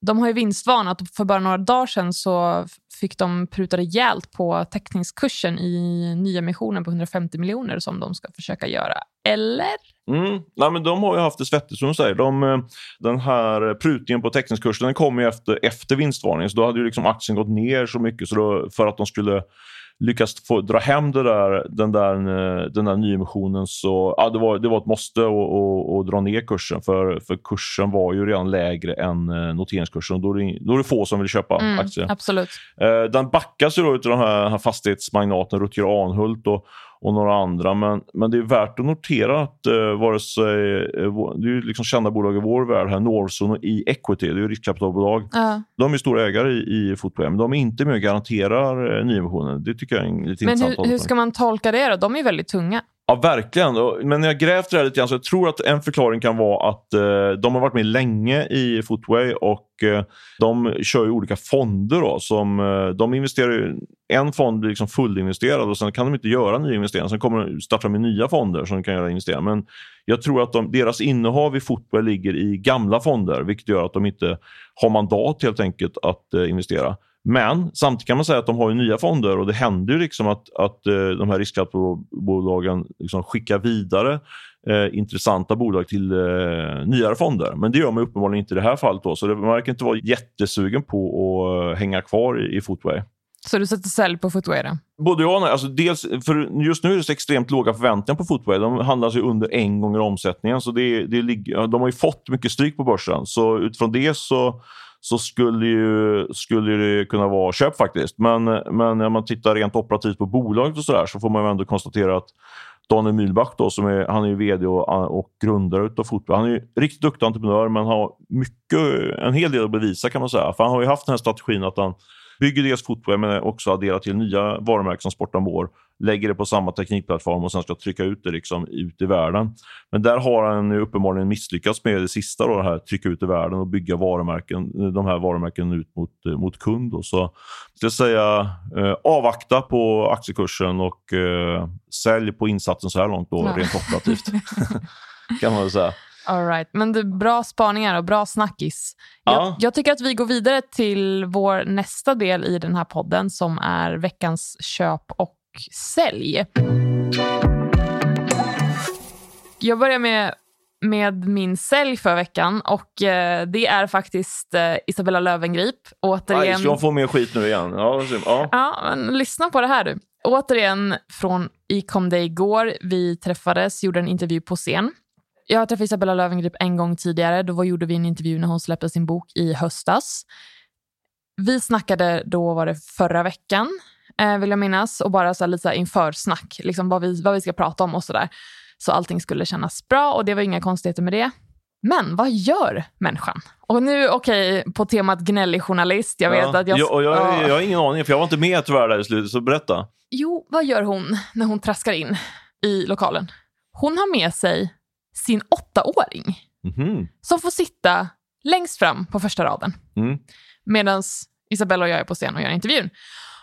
De har ju vinstvarnat och för bara några dagar sedan så fick de pruta rejält på teckningskursen i nyemissionen på 150 miljoner som de ska försöka göra. Eller? Mm. Nej, men de har ju haft det svettigt som du säger. De, eh, den här prutningen på teckningskursen kom ju efter, efter vinstvarningen. Så då hade ju liksom aktien gått ner så mycket så då, för att de skulle lyckas få, dra hem där, den där, eh, den där nyemissionen så ja, det, var, det var ett måste att dra ner kursen. För, för kursen var ju redan lägre än eh, noteringskursen. Då är det, då är det få som vill köpa mm, aktier. Absolut. Den backas ju då av den här, här fastighetsmagnaten Rutger Arnhult. Och, och några andra. Men, men det är värt att notera att eh, vare sig, eh, det är ju liksom kända bolag i vår värld, här, Norson och E-equity, det är riskkapitalbolag. Uh. De är stora ägare i, i men de är inte med och garanterar eh, nyemissionen. Det tycker jag är lite men intressant. Men hur, hur ska man tolka det då? De är väldigt tunga. Ja, verkligen. Men när jag grävt det här lite grann så jag tror att en förklaring kan vara att eh, de har varit med länge i Footway och eh, de kör ju olika fonder. Då, som, eh, de investerar en fond blir liksom fullinvesterad och sen kan de inte göra nya investeringar. Sen kommer de starta med nya fonder som de kan göra investeringar. Men jag tror att de, deras innehav i Footway ligger i gamla fonder vilket gör att de inte har mandat helt enkelt att eh, investera. Men samtidigt kan man säga att de har nya fonder och det händer ju liksom att, att eh, de här riskkapitalbolagen liksom skickar vidare eh, intressanta bolag till eh, nyare fonder. Men det gör man uppenbarligen inte i det här fallet. Då, så det, verkar inte vara jättesugen på att eh, hänga kvar i, i Footway. Så du sätter sälj på Footway? Då? Både ja och nej. Alltså dels, för just nu är det så extremt låga förväntningar på Footway. De handlas ju under en gång i omsättningen. Så det, det, de har ju fått mycket stryk på börsen. Så utifrån det så så skulle, ju, skulle det kunna vara köp faktiskt. Men, men när man tittar rent operativt på bolaget och så, där, så får man ändå konstatera att Daniel Mühlbach då, som är, han är ju vd och, och grundare av fotboll. Han är ju riktigt duktig entreprenör men har mycket, en hel del att bevisa kan man säga. För han har ju haft den här strategin att han bygger deras footwear men också adderar till nya varumärken som Sportan Vår lägger det på samma teknikplattform och sen ska trycka ut det liksom ut i världen. Men där har han ju uppenbarligen misslyckats med det sista, då, det här trycka ut i världen och bygga varumärken, de här varumärken ut mot, mot kund. Då. Så jag säga eh, avvakta på aktiekursen och eh, sälj på insatsen så här långt då, ja. rent operativt. kan man väl säga. All right. Men det bra spaningar och bra snackis. Ja. Jag, jag, tycker att vi går vidare till vår nästa del i den här podden som är veckans köp och sälj. Jag börjar med, med min sälj för veckan och eh, det är faktiskt eh, Isabella Lövengrip. Återigen... Aj, ska hon få mer skit nu igen? Ja, ja. ja men lyssna på det här du. Återigen från Ecom Day igår. Vi träffades, gjorde en intervju på scen. Jag har träffat Isabella Löwengrip en gång tidigare. Då gjorde vi en intervju när hon släppte sin bok i höstas. Vi snackade då var det förra veckan eh, vill jag minnas. Och bara så här, lite så här inför snack, liksom vad, vi, vad vi ska prata om och sådär. Så allting skulle kännas bra och det var inga konstigheter med det. Men vad gör människan? Och nu, okej, okay, på temat gnällig journalist. Jag vet ja, att jag... Jag, jag, jag, jag har ingen aning, för jag var inte med tyvärr där i slutet, så berätta. Jo, vad gör hon när hon traskar in i lokalen? Hon har med sig sin åttaåring mm. som får sitta längst fram på första raden. Mm. Medan Isabella och jag är på scen och gör intervjun.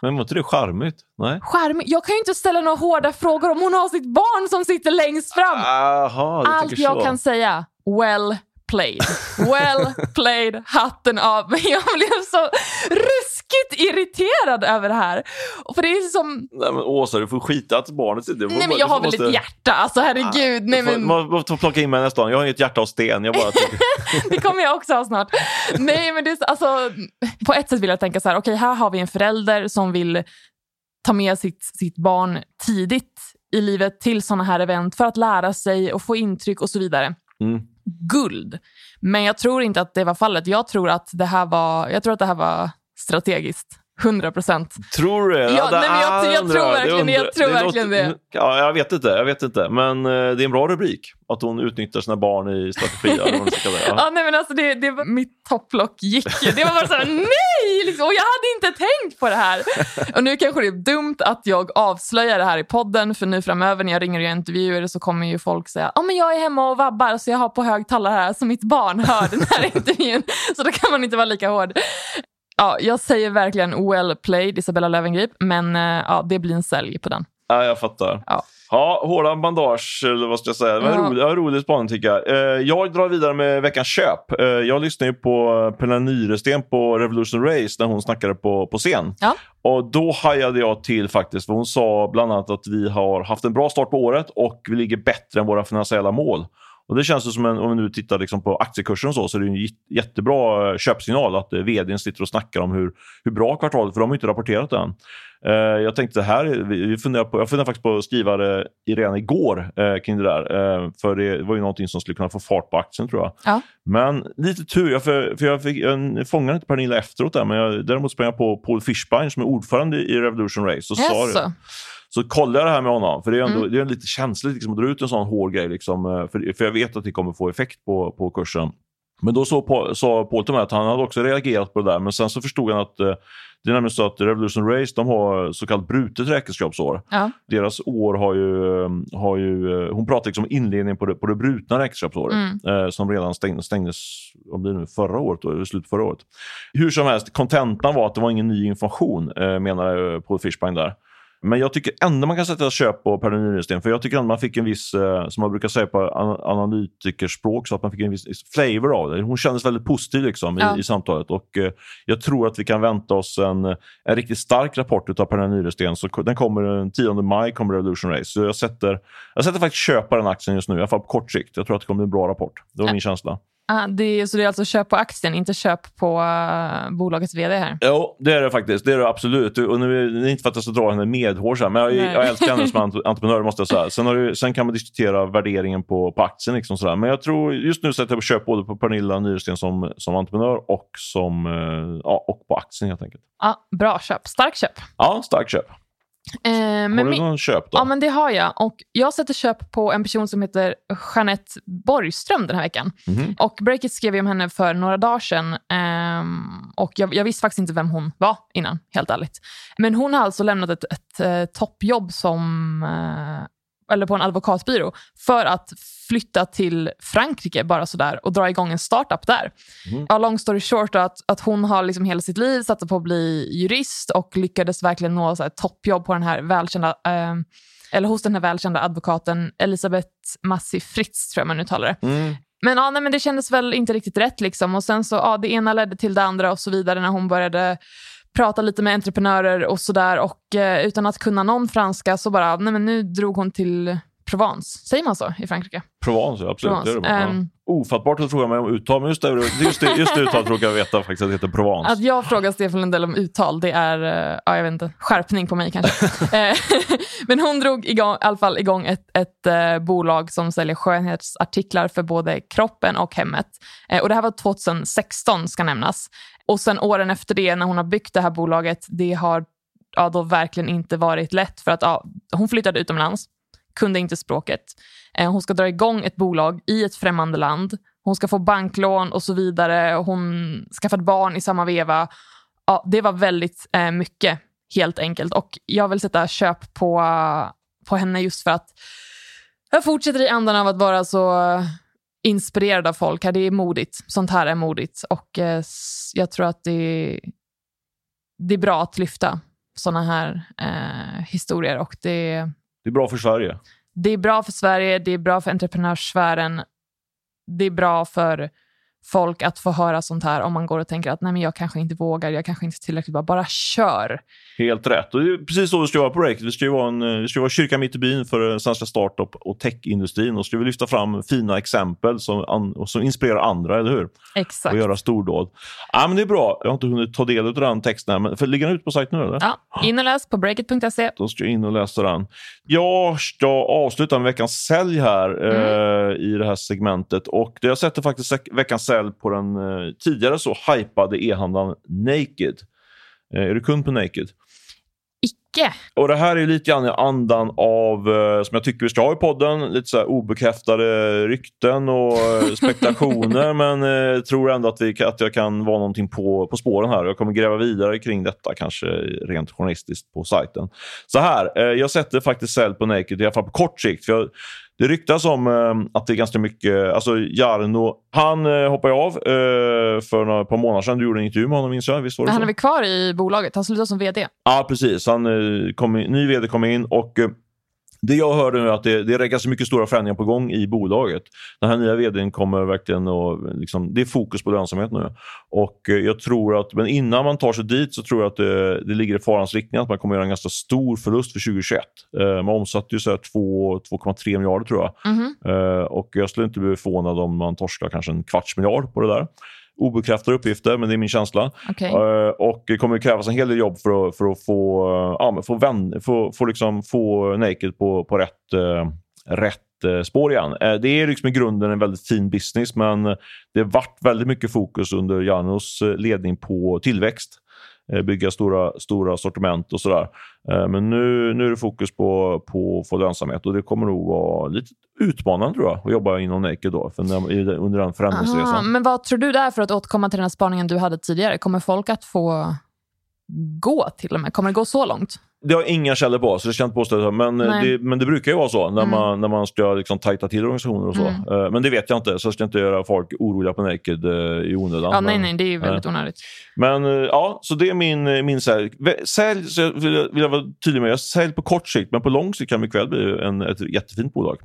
Men var inte det charmigt? Nej. Charmigt? Jag kan ju inte ställa några hårda frågor om hon har sitt barn som sitter längst fram. Aha, Allt jag så. kan säga, well played. Well played, hatten av. Men jag blev så ruskigt irriterad över det här. För det är som... Nej men Åsa, du får skita att barnet sitter. Nej men jag har väl måste... ett hjärta, alltså herregud. Nej, men... Man får plocka in mig nästa gång. Jag har inget hjärta av sten. Jag bara det kommer jag också ha snart. Nej men det är alltså, på ett sätt vill jag tänka så här, okej okay, här har vi en förälder som vill ta med sitt, sitt barn tidigt i livet till såna här event för att lära sig och få intryck och så vidare. Mm guld. Men jag tror inte att det var fallet. Jag tror att det här var, jag tror att det här var strategiskt. 100 procent. Tror du det? Ja, nej, men jag, jag tror verkligen det. Jag tror det verkligen det. Ja, jag vet inte. Jag vet inte. Men uh, det är en bra rubrik. Att hon utnyttjar sina barn i strategi. ja. ja, nej, men alltså det, det var, mitt topplock gick ju. Det var bara så här, nej! Liksom, och jag hade inte tänkt på det här. Och nu kanske det är dumt att jag avslöjar det här i podden. För nu framöver när jag ringer och gör intervjuer så kommer ju folk säga ja men jag är hemma och vabbar så jag har på högtalare här så mitt barn hör den här intervjun. Så då kan man inte vara lika hård. Ja, jag säger verkligen well played, Isabella Löwengrip, men eh, ja, det blir en sälj på den. Ja, jag fattar. Ja. Ja, hårda bandage, eller vad ska jag säga. Det var ja. ja, rolig spaning tycker jag. Eh, jag drar vidare med veckans köp. Eh, jag lyssnade ju på Pernilla Nyresten på Revolution Race när hon snackade på, på scen. Ja. Och Då hajade jag till faktiskt. För hon sa bland annat att vi har haft en bra start på året och vi ligger bättre än våra finansiella mål. Och Det känns som en, om vi nu tittar liksom på aktiekursen och så, så är det en jättebra eh, köpsignal att eh, vdn sitter och snackar om hur, hur bra kvartalet för de har inte rapporterat än. Uh, jag tänkte här, vi funderar på, jag funderar faktiskt på att skriva det redan igår uh, kring det där. Uh, för det var ju någonting som skulle kunna få fart på aktien tror jag. Ja. Men lite tur, jag, för, för jag, fick, jag fångade inte Pernilla efteråt där, men jag, däremot sprang jag på Paul Fischbein som är ordförande i Revolution Race och yes. sa det. Så kolla jag det här med honom, för det är, ändå, mm. det är lite känsligt liksom, att dra ut en sån hård grej. Liksom, eh, för, för jag vet att det kommer få effekt på, på kursen. Men då sa Paul till mig att han hade också reagerat på det där, men sen så förstod han att eh, det är nämligen så att Revolution Race de har så kallat brutet räkenskapsår. Ja. Deras år har ju, eh, har ju... Hon pratar liksom om inledningen på det, på det brutna räkenskapsåret mm. eh, som redan stäng, stängdes vad blir det nu, förra året, då, slutet förra året. Hur som helst, kontentan var att det var ingen ny information, eh, menar Paul Fishbein där. Men jag tycker ändå man kan sätta köp på Pernilla Nyrensten. För jag tycker ändå man fick en viss, eh, som man brukar säga på analytikerspråk, så att man fick en viss flavor av det. Hon kändes väldigt positiv liksom, ja. i, i, samtalet. Och eh, Jag tror att vi kan vänta oss en, en riktigt stark rapport av Pernilla Nyrensten. Så den kommer den 10 maj, kommer Revolution Race. Så jag sätter, jag sätter faktiskt köp på den aktien just nu, i alla fall på kort sikt. Jag tror att det kommer bli en bra rapport. Det var ja. min känsla. Ah, det är, så det är alltså köp på aktien, inte köp på uh, bolagets vd här? Jo, det är det faktiskt. Det är det absolut. Och nu, det inte för att jag ska dra henne medhårs men jag, jag älskar henne som entreprenör. måste jag säga. Sen, du, sen kan man diskutera värderingen på, på aktien. Liksom sådär. Men jag tror just nu sätter jag på köp både på Pernilla Nyresten som, som entreprenör och, som, uh, ja, och på aktien helt enkelt. Ja, bra köp. Stark köp. Ja, stark köp. Eh, har du min- någon köp då? Ja, men det har jag. Och jag sätter köp på en person som heter Jeanette Borgström den här veckan. Mhm. Och Breakit skrev ju om henne för några dagar sedan. ehm, och jag, jag visste faktiskt inte vem hon var innan, helt ärligt. Men hon har alltså lämnat ett, ett, eh, toppjobb som, eh, eller på en advokatbyrå för att flytta till Frankrike bara sådär och dra igång en startup där. Mhm. Ja, long story short, att, att hon har liksom hela sitt liv satsat på att bli jurist och lyckades verkligen nå så här, toppjobb på den här välkända, eh, eller hos den här välkända advokaten Elisabeth Massi Fritz, tror jag man uttalar det. Mm. Men, ja, nej, men det kändes väl inte riktigt rätt. Liksom. Och sen så, ja, Det ena ledde till det andra och så vidare när hon började prata lite med entreprenörer och sådär. Och eh, utan att kunna någon franska så bara, nej men nu drog hon till Provence. Säger man så i Frankrike? Provence, absolut. Provence. Det det. Ehm. Ofattbart att fråga mig om uttal, men just det, just det, just det uttalet råkar jag veta faktiskt att det heter Provence. Att jag frågar Stefan Lundell om uttal, det är eh, ja, jag vet inte, skärpning på mig kanske. Eh, Men hon drog igång, i alla fall igång ett, ett eh, bolag som säljer skönhetsartiklar för både kroppen och hemmet. Eh, och Det här var 2016 ska nämnas. Och sen åren efter det, när hon har byggt det här bolaget, det har ja, då verkligen inte varit lätt. För att ja, Hon flyttade utomlands, kunde inte språket. Eh, hon ska dra igång ett bolag i ett främmande land. Hon ska få banklån och så vidare. Hon skaffade barn i samma veva. Ja, det var väldigt eh, mycket, helt enkelt. Och jag vill sätta köp på, på henne just för att jag fortsätter i andan av att vara så inspirerad av folk. Det är modigt. Sånt här är modigt. Och eh, jag tror att det, det är bra att lyfta såna här eh, historier. Och det, Det är bra för Sverige. det är bra för Sverige, det är bra för entreprenörssfären. Det är bra för folk att få höra sånt här om man går och tänker att nej men jag kanske inte vågar, jag kanske inte är tillräckligt bra. Bara kör. Helt rätt. Och det är precis så det ska vara på Break. Det ska vara, en, det ska vara kyrka mitt i byn för den svenska startup och techindustrin. Och ska vi lyfta fram fina exempel som, an, som inspirerar andra, eller hur? Exakt. Och göra stordåd. Ja, men det är bra. Jag har inte hunnit ta del av den texten, här, men för, ligger den ute på sajten nu? Eller? Ja, in och läs på breakit.se. Då ska jag in och läsa den. Jag ska avsluta med veckans sälj här eh, i det här segmentet. Och Jag sätter faktiskt veckans sälj på den eh, tidigare så hypade e-handlaren Naked. Eh, är du kund på Naked? Icke. Och Det här är lite grann i andan av, eh, som jag tycker vi ska ha i podden, lite så här obekräftade rykten och spekulationer. men eh, tror ändå att, vi, att jag kan vara någonting på, på spåren här. Jag kommer gräva vidare kring detta, kanske rent journalistiskt på sajten. Så här, eh, jag sätter faktiskt sälj på Naked, i alla fall på kort sikt. För jag, det ryktas om eh, att det är ganska mycket, alltså Jarno, han eh, hoppade av eh, för några par månader sedan. Du gjorde en intervju med honom minns jag, visst var det han så? är väl kvar i bolaget? Han slutar som vd. Ja, precis. Han, kom in, ny vd kom in och det jag hörde nu är att det, det är ganska mycket stora förändringar på gång i bolaget. Den här nya vdn kommer verkligen att... Liksom, det är fokus på lönsamhet nu. Och eh, jag tror att, men innan man tar sig dit så tror jag att det, det ligger i farans riktning att man kommer göra en ganska stor förlust för 2021. Eh, man omsatte ju så här två- 2,3 miljarder tror jag. Mhm. Eh, och jag skulle inte bli förvånad om man torskar kanske en kvarts miljard på det där. Obekräftade uppgifter, men det är min känsla. Okej. Eh, och det kommer krävas en hel del jobb för att, för att få, eh, ja, men få, vänd, få, få, liksom, få Naked på, på rätt, eh, rätt spår igen. Det är liksom i grunden en väldigt fin business, men det har varit väldigt mycket fokus under Janos ledning på tillväxt. Eh, bygga stora, stora sortiment och sådär. Eh, men nu, nu är det fokus på, på att få lönsamhet och det kommer nog vara lite utmanande tror jag att jobba inom Naked då, för när, under den förändringsresan. Aha, men vad tror du där, för att återkomma till den här spaningen du hade tidigare? Kommer folk att få gå till och med? Kommer det gå så långt? Det har inga källor på, så det ska jag inte påstå. Men, eh, det, men det brukar ju vara så när, Mm. man, när man ska liksom tajta till organisationer och så. Mm. Eh, Men det vet jag inte, så jag ska inte göra folk oroliga på Naked eh, i onödan. Ja, nej, nej, det är ju väldigt onödigt. Men ja, så det är min, min sälj. Sälj, så jag vill, vill jag vara tydlig med, jag sälj på kort sikt, men på lång sikt kan mycket väl bli en, ett jättefint bolag.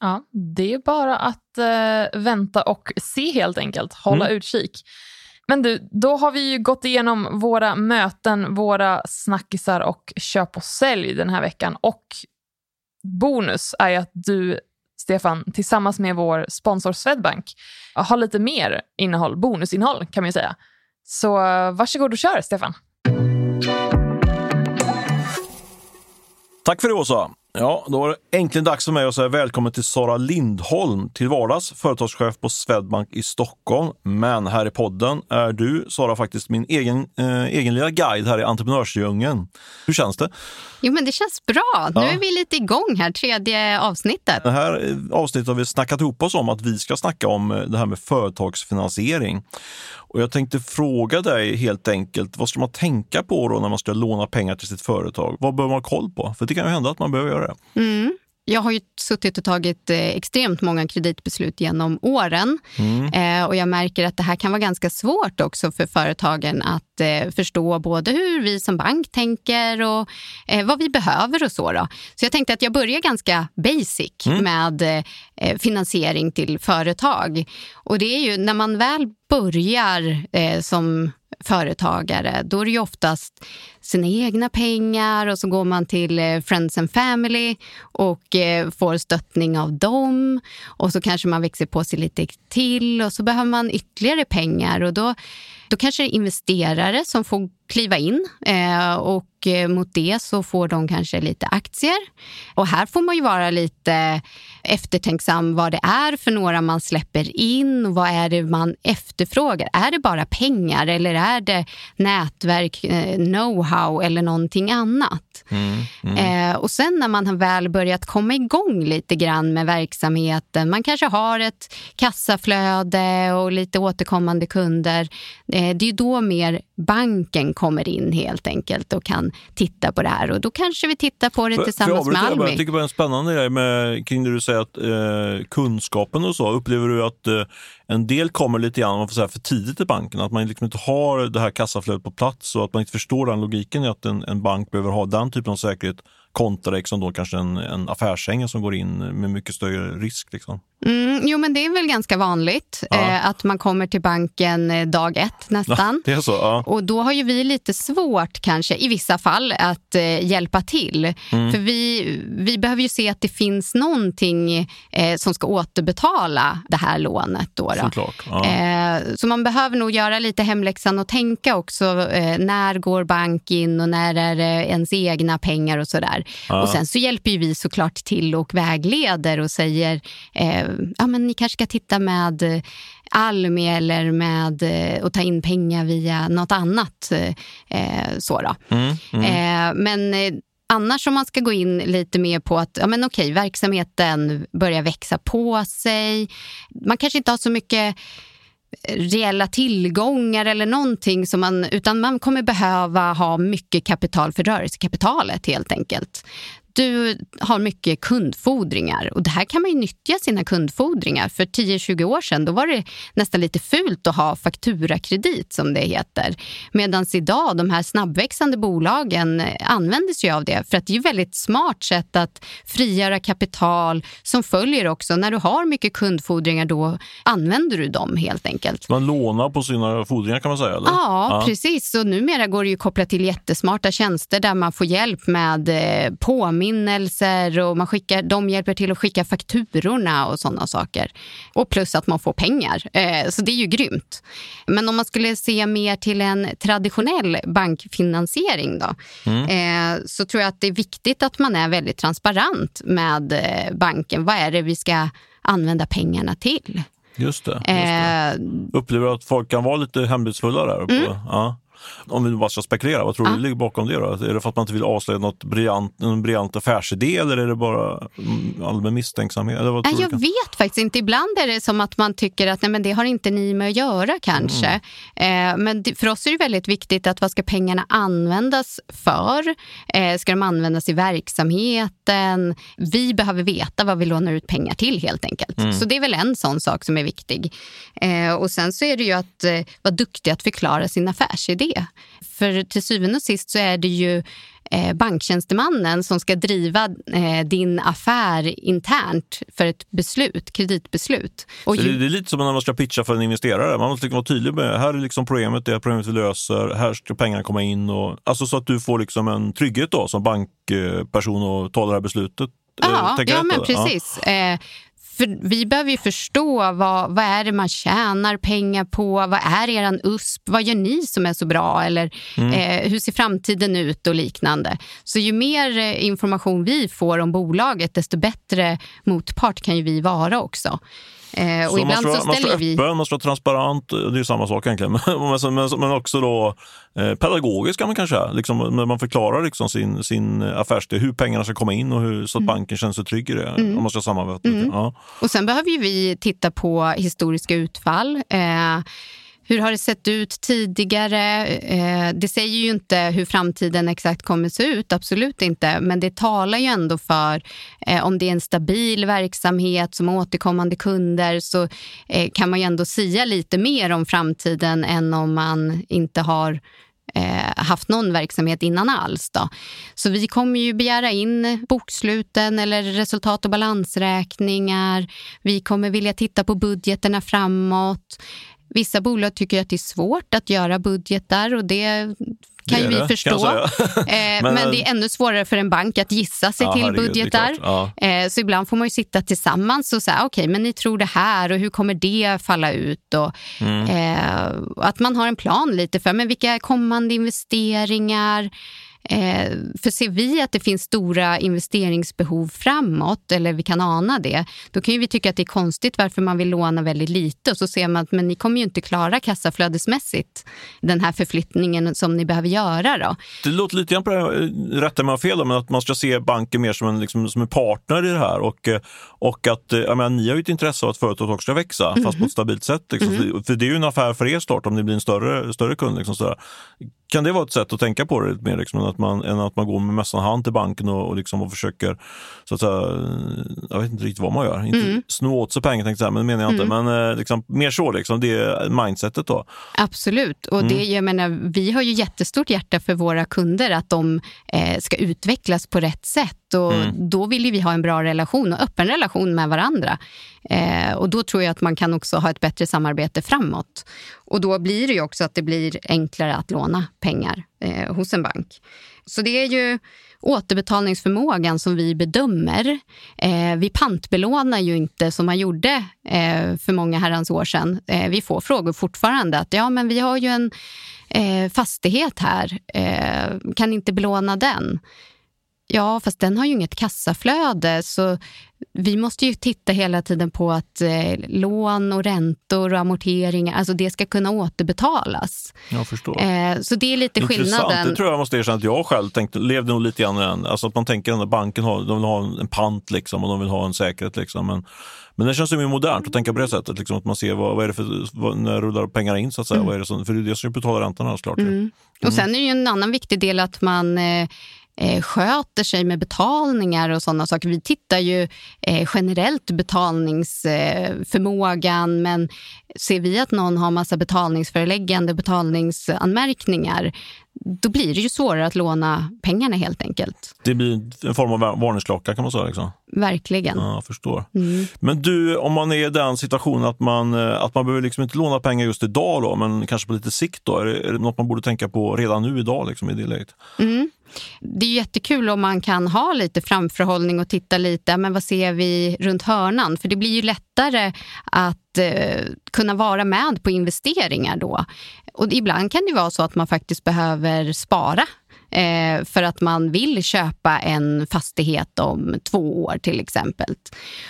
Ja, det är bara att eh, vänta och se helt enkelt. Hålla Mm. utkik. Men du, då har vi ju gått igenom våra möten, våra snackisar och köp och sälj den här veckan. Och bonus är ju att du, Stefan, tillsammans med vår sponsor Swedbank har lite mer innehåll, bonusinnehåll kan man ju säga. Så varsågod och kör, Stefan. Tack för det Åsa. Ja, då var det äntligen dags för mig att säga välkommen till Sara Lindholm, till vardags företagschef på Swedbank i Stockholm. Men här i podden är du, Sara, faktiskt min egen, eh, egen lilla guide här i entreprenörsdjungeln. Hur känns det? Jo, men det känns bra. Nu är vi lite igång här, tredje avsnittet. Det här eh, avsnittet har vi snackat ihop oss om att vi ska snacka om eh, det här med företagsfinansiering. Och jag tänkte fråga dig helt enkelt, vad ska man tänka på då när man ska låna pengar till sitt företag? Vad bör man ha koll på? För det kan ju hända att man behöver göra det. Mm. Jag har ju suttit och tagit eh, extremt många kreditbeslut genom åren. Mm. Eh, och jag märker att det här kan vara ganska svårt också för företagen att eh, förstå både hur vi som bank tänker och vad vi behöver och så. Då. Så jag tänkte att jag börjar ganska basic mm. med finansiering till företag. Och det är ju när man väl börjar som företagare, då är det ju oftast sina egna pengar och så går man till eh, Friends and Family och eh, får stöttning av dem. Och så kanske man växer på sig lite till och så behöver man ytterligare pengar och då, då kanske det är investerare som får kliva in eh, och mot det så får de kanske lite aktier. Och här får man ju vara lite eftertänksam vad det är för några man släpper in och vad är det man efterfrågar. Är det bara pengar eller är det nätverk, eh, know-how eller någonting annat? Mm, mm. Eh, och sen när man har väl börjat komma igång lite grann med verksamheten, man kanske har ett kassaflöde och lite återkommande kunder, eh, det är då mer banken kommer in helt enkelt och kan titta på det här. Och då kanske vi tittar på det för, tillsammans för med Almi. Jag tycker det är en spännande grej med, kring det du säger att eh, kunskapen och så. Upplever du att eh, en del kommer lite grann man får säga, för tidigt i banken? Att man liksom inte har det här kassaflödet på plats och att man inte förstår den logiken i att en, en bank behöver ha den typen av säkerhet kontra liksom då kanske en, en affärsängel som går in med mycket större risk. Liksom. Mm, jo, men det är väl ganska vanligt ja. eh, att man kommer till banken eh, dag ett nästan. Ja, det är så, ja. Och då har ju vi lite svårt kanske i vissa fall att eh, hjälpa till. Mm. För vi, vi behöver ju se att det finns någonting eh, som ska återbetala det här lånet. Då, då. Ja. Eh, så man behöver nog göra lite hemläxan och tänka också eh, när går bank in och när är det ens egna pengar och sådär. Och sen så hjälper vi såklart till och vägleder och säger ja, men ni kanske ska titta med eh, Almi eller med att eh, ta in pengar via något annat. Eh, så då. Mm, mm. Eh, men eh, annars om man ska gå in lite mer på att ja, men okej, verksamheten börjar växa på sig. Man kanske inte har så mycket reella tillgångar eller någonting som man, utan man kommer behöva ha mycket kapital för rörelsekapitalet helt enkelt du har mycket kundfordringar och det här kan man ju nyttja sina kundfordringar. För 10-20 år sedan då var det nästan lite fult att ha fakturakredit som det heter. Medan idag, de här snabbväxande bolagen använder sig av det för att det är ett väldigt smart sätt att frigöra kapital som följer också. När du har mycket kundfordringar då använder du dem helt enkelt. Man lånar på sina fordringar kan man säga? Eller? Ja, ja. precis. Och numera går det ju kopplat till jättesmarta tjänster där man får hjälp med eh, påminnelser påminnelser och man skickar, de hjälper till att skicka fakturorna och sådana saker. Och plus att man får pengar. Eh, så det är ju grymt. Men om man skulle se mer till en traditionell bankfinansiering då, mm. eh, så tror jag att det är viktigt att man är väldigt transparent med eh, banken. Vad är det vi ska använda pengarna till? Just det. Just det. Eh, Upplever att folk kan vara lite hemlighetsfulla där? Uppe? Mm. Ja. Om vi bara ska spekulera, vad tror du ligger bakom det? Då? Är det för att man inte vill avslöja något briljant, en briljant affärsidé eller är det bara allmän misstänksamhet? Eller vad tror jag vet faktiskt inte. Ibland är det som att man tycker att nej, men det har inte ni med att göra kanske. Mm. Eh, men för oss är det väldigt viktigt att vad ska pengarna användas för? Eh, ska de användas i verksamheten? Vi behöver veta vad vi lånar ut pengar till helt enkelt. Mm. Så det är väl en sån sak som är viktig. Eh, och sen så är det ju att vara duktig att förklara sin affärsidé för till syvende och sist så är det ju eh, banktjänstemannen som ska driva eh, din affär internt för ett beslut, kreditbeslut. Och ju... det är lite som när man ska pitcha för en investerare. Man måste vara tydlig med här är liksom problemet, det är problemet vi löser, här ska pengarna komma in. Och, alltså så att du får liksom en trygghet då som bankperson och tar det här beslutet. Ja, ja men precis. Ja. För vi behöver ju förstå vad, vad är det man tjänar pengar på, vad är er USP, vad gör ni som är så bra eller mm. eh, hur ser framtiden ut och liknande. Så ju mer eh, information vi får om bolaget desto bättre motpart kan ju vi vara också. Eh, och så ibland man ska, så ställer man ska vi... öppen, man ska vara transparent, det är ju samma sak egentligen. men, men, men också då eh, pedagogisk kan man kanske säga. Liksom, man förklarar liksom sin, sin affärsidé, hur pengarna ska komma in och hur, så att mm. banken känner sig trygg i det. Mm. Om man ska sammanfatta mm. ja. Och sen behöver ju vi titta på historiska utfall. Eh, hur har det sett ut tidigare? Eh, det säger ju inte hur framtiden exakt kommer se ut, absolut inte. Men det talar ju ändå för eh, om det är en stabil verksamhet som återkommande kunder så eh, kan man ju ändå sia lite mer om framtiden än om man inte har eh, haft någon verksamhet innan alls. Då. Så vi kommer ju begära in boksluten eller resultat och balansräkningar. Vi kommer vilja titta på budgeterna framåt. Vissa bolag tycker att det är svårt att göra budgetar och det kan det ju vi det, förstå. eh, men, men, det är ännu svårare för en bank att gissa sig ja, till herregud, budgetar. Ja. Eh, så ibland får man ju sitta tillsammans och säga, okej, okay, men ni tror det här och hur kommer det falla ut? Och, mm. eh, att man har en plan lite för men vilka kommande investeringar Eh, för ser vi att det finns stora investeringsbehov framåt, eller vi kan ana det, då kan vi tycka att det är konstigt varför man vill låna väldigt lite och så ser man att men ni kommer ju inte klara kassaflödesmässigt den här förflyttningen som ni behöver göra. Då. Det låter lite grann på det, rätta mig fel, men att man ska se banken mer som en, liksom, som en partner i det här och, och att jag menar, ni har ju ett intresse av att företaget också ska växa, mm -hmm. fast på ett stabilt sätt. Liksom. Mm -hmm. För det är ju en affär för er snart om ni blir en större, större kund. Liksom, sådär. Kan det vara ett sätt att tänka på det mer, liksom, att man, än att man går med mössan hand till banken och, och, liksom, och försöker, så att säga, jag vet inte riktigt vad man gör, inte mm. sno åt sig pengar tänkte jag, men det menar jag inte, mm. men eh, liksom, mer så, liksom, det är mindsetet då. Absolut, och det, mm. jag menar, vi har ju jättestort hjärta för våra kunder, att de eh, ska utvecklas på rätt sätt och mm. då vill vi ha en bra relation och öppen relation med varandra. Eh, och då tror jag att man kan också ha ett bättre samarbete framåt. Och då blir det ju också att det blir enklare att låna pengar eh, hos en bank. Så det är ju återbetalningsförmågan som vi bedömer. Eh, vi pantbelånar ju inte som man gjorde eh, för många herrans år sedan. Eh, vi får frågor fortfarande att ja, men vi har ju en eh, fastighet här, eh, kan inte belåna den? Ja, fast den har ju inget kassaflöde så vi måste ju titta hela tiden på att eh, lån och räntor och amorteringar, alltså det ska kunna återbetalas. Jag förstår. Eh, så det är lite Intressant. skillnaden. Det tror jag måste erkänna att jag själv tänkte, levde nog lite grann i den. Alltså att man tänker att banken har, de vill ha en pant liksom, och de vill ha en säkerhet. Liksom. Men, men det känns ju mer modernt att tänka på det sättet. Liksom, att man ser vad, vad är det för, vad, när rullar pengar in så att säga. Mm. Vad är det som, för det är det som betalar räntorna såklart. Mm. Mm. Och sen är det ju en annan viktig del att man eh, eh, sköter sig med betalningar och sådana saker. Vi tittar ju eh, generellt betalningsförmågan eh, men ser vi att någon har massa betalningsföreläggande, betalningsanmärkningar då blir det ju svårare att låna pengarna helt enkelt. Det blir en form av varningsklocka kan man säga. Liksom. Verkligen. Ja, jag förstår. Mm. Men du, om man är i den situationen att man, eh, att man behöver liksom inte låna pengar just idag, då, men kanske på lite sikt, då, är, det, är det något man borde tänka på redan nu idag liksom, i det läget? Mm. Det är jättekul om man kan ha lite framförhållning och titta lite, men vad ser vi runt hörnan? För det blir ju lättare att eh, kunna vara med på investeringar då. Och ibland kan det vara så att man faktiskt behöver spara eh, för att man vill köpa en fastighet om två år till exempel.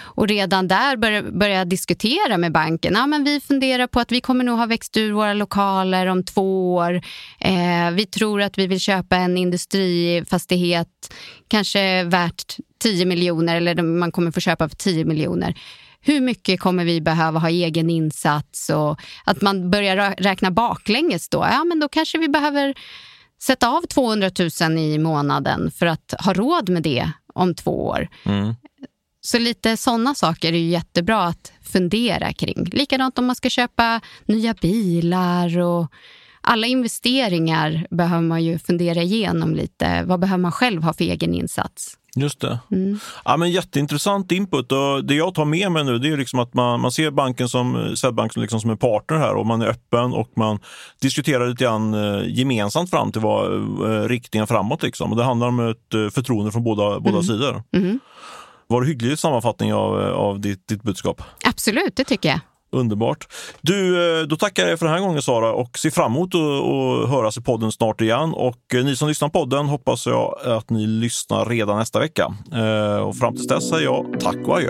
Och redan där bör, jag diskutera med banken. Ja, men vi funderar på att vi kommer nog ha växt ur våra lokaler om två år. Eh, vi tror att vi vill köpa en industrifastighet, kanske värt 10 miljoner eller man kommer få köpa för 10 miljoner hur mycket kommer vi behöva ha egen insats och att man börjar räkna baklänges då. Ja, men då kanske vi behöver sätta av 200 000 i månaden för att ha råd med det om två år. Mm. Så lite sådana saker är ju jättebra att fundera kring. Likadant om man ska köpa nya bilar och alla investeringar behöver man ju fundera igenom lite. Vad behöver man själv ha för egen insats? Just det. Mm. Ja, men jätteintressant input. Och det jag tar med mig nu det är liksom att man, man ser banken som, Swedbank som, liksom som en partner här och man är öppen och man diskuterar lite grann eh, gemensamt fram till vad, eh, riktningen framåt. Liksom. Och det handlar om ett eh, förtroende från båda, båda mm. sidor. Mm. Var det hygglig sammanfattning av, av ditt, ditt budskap? Absolut, det tycker jag. Underbart. Du, eh, då tackar jag för den här gången Sara och ser fram emot att höras i podden snart igen. Och eh, ni som lyssnar på podden hoppas jag att ni lyssnar redan nästa vecka. Eh, och fram tills dess säger jag tack och adjö.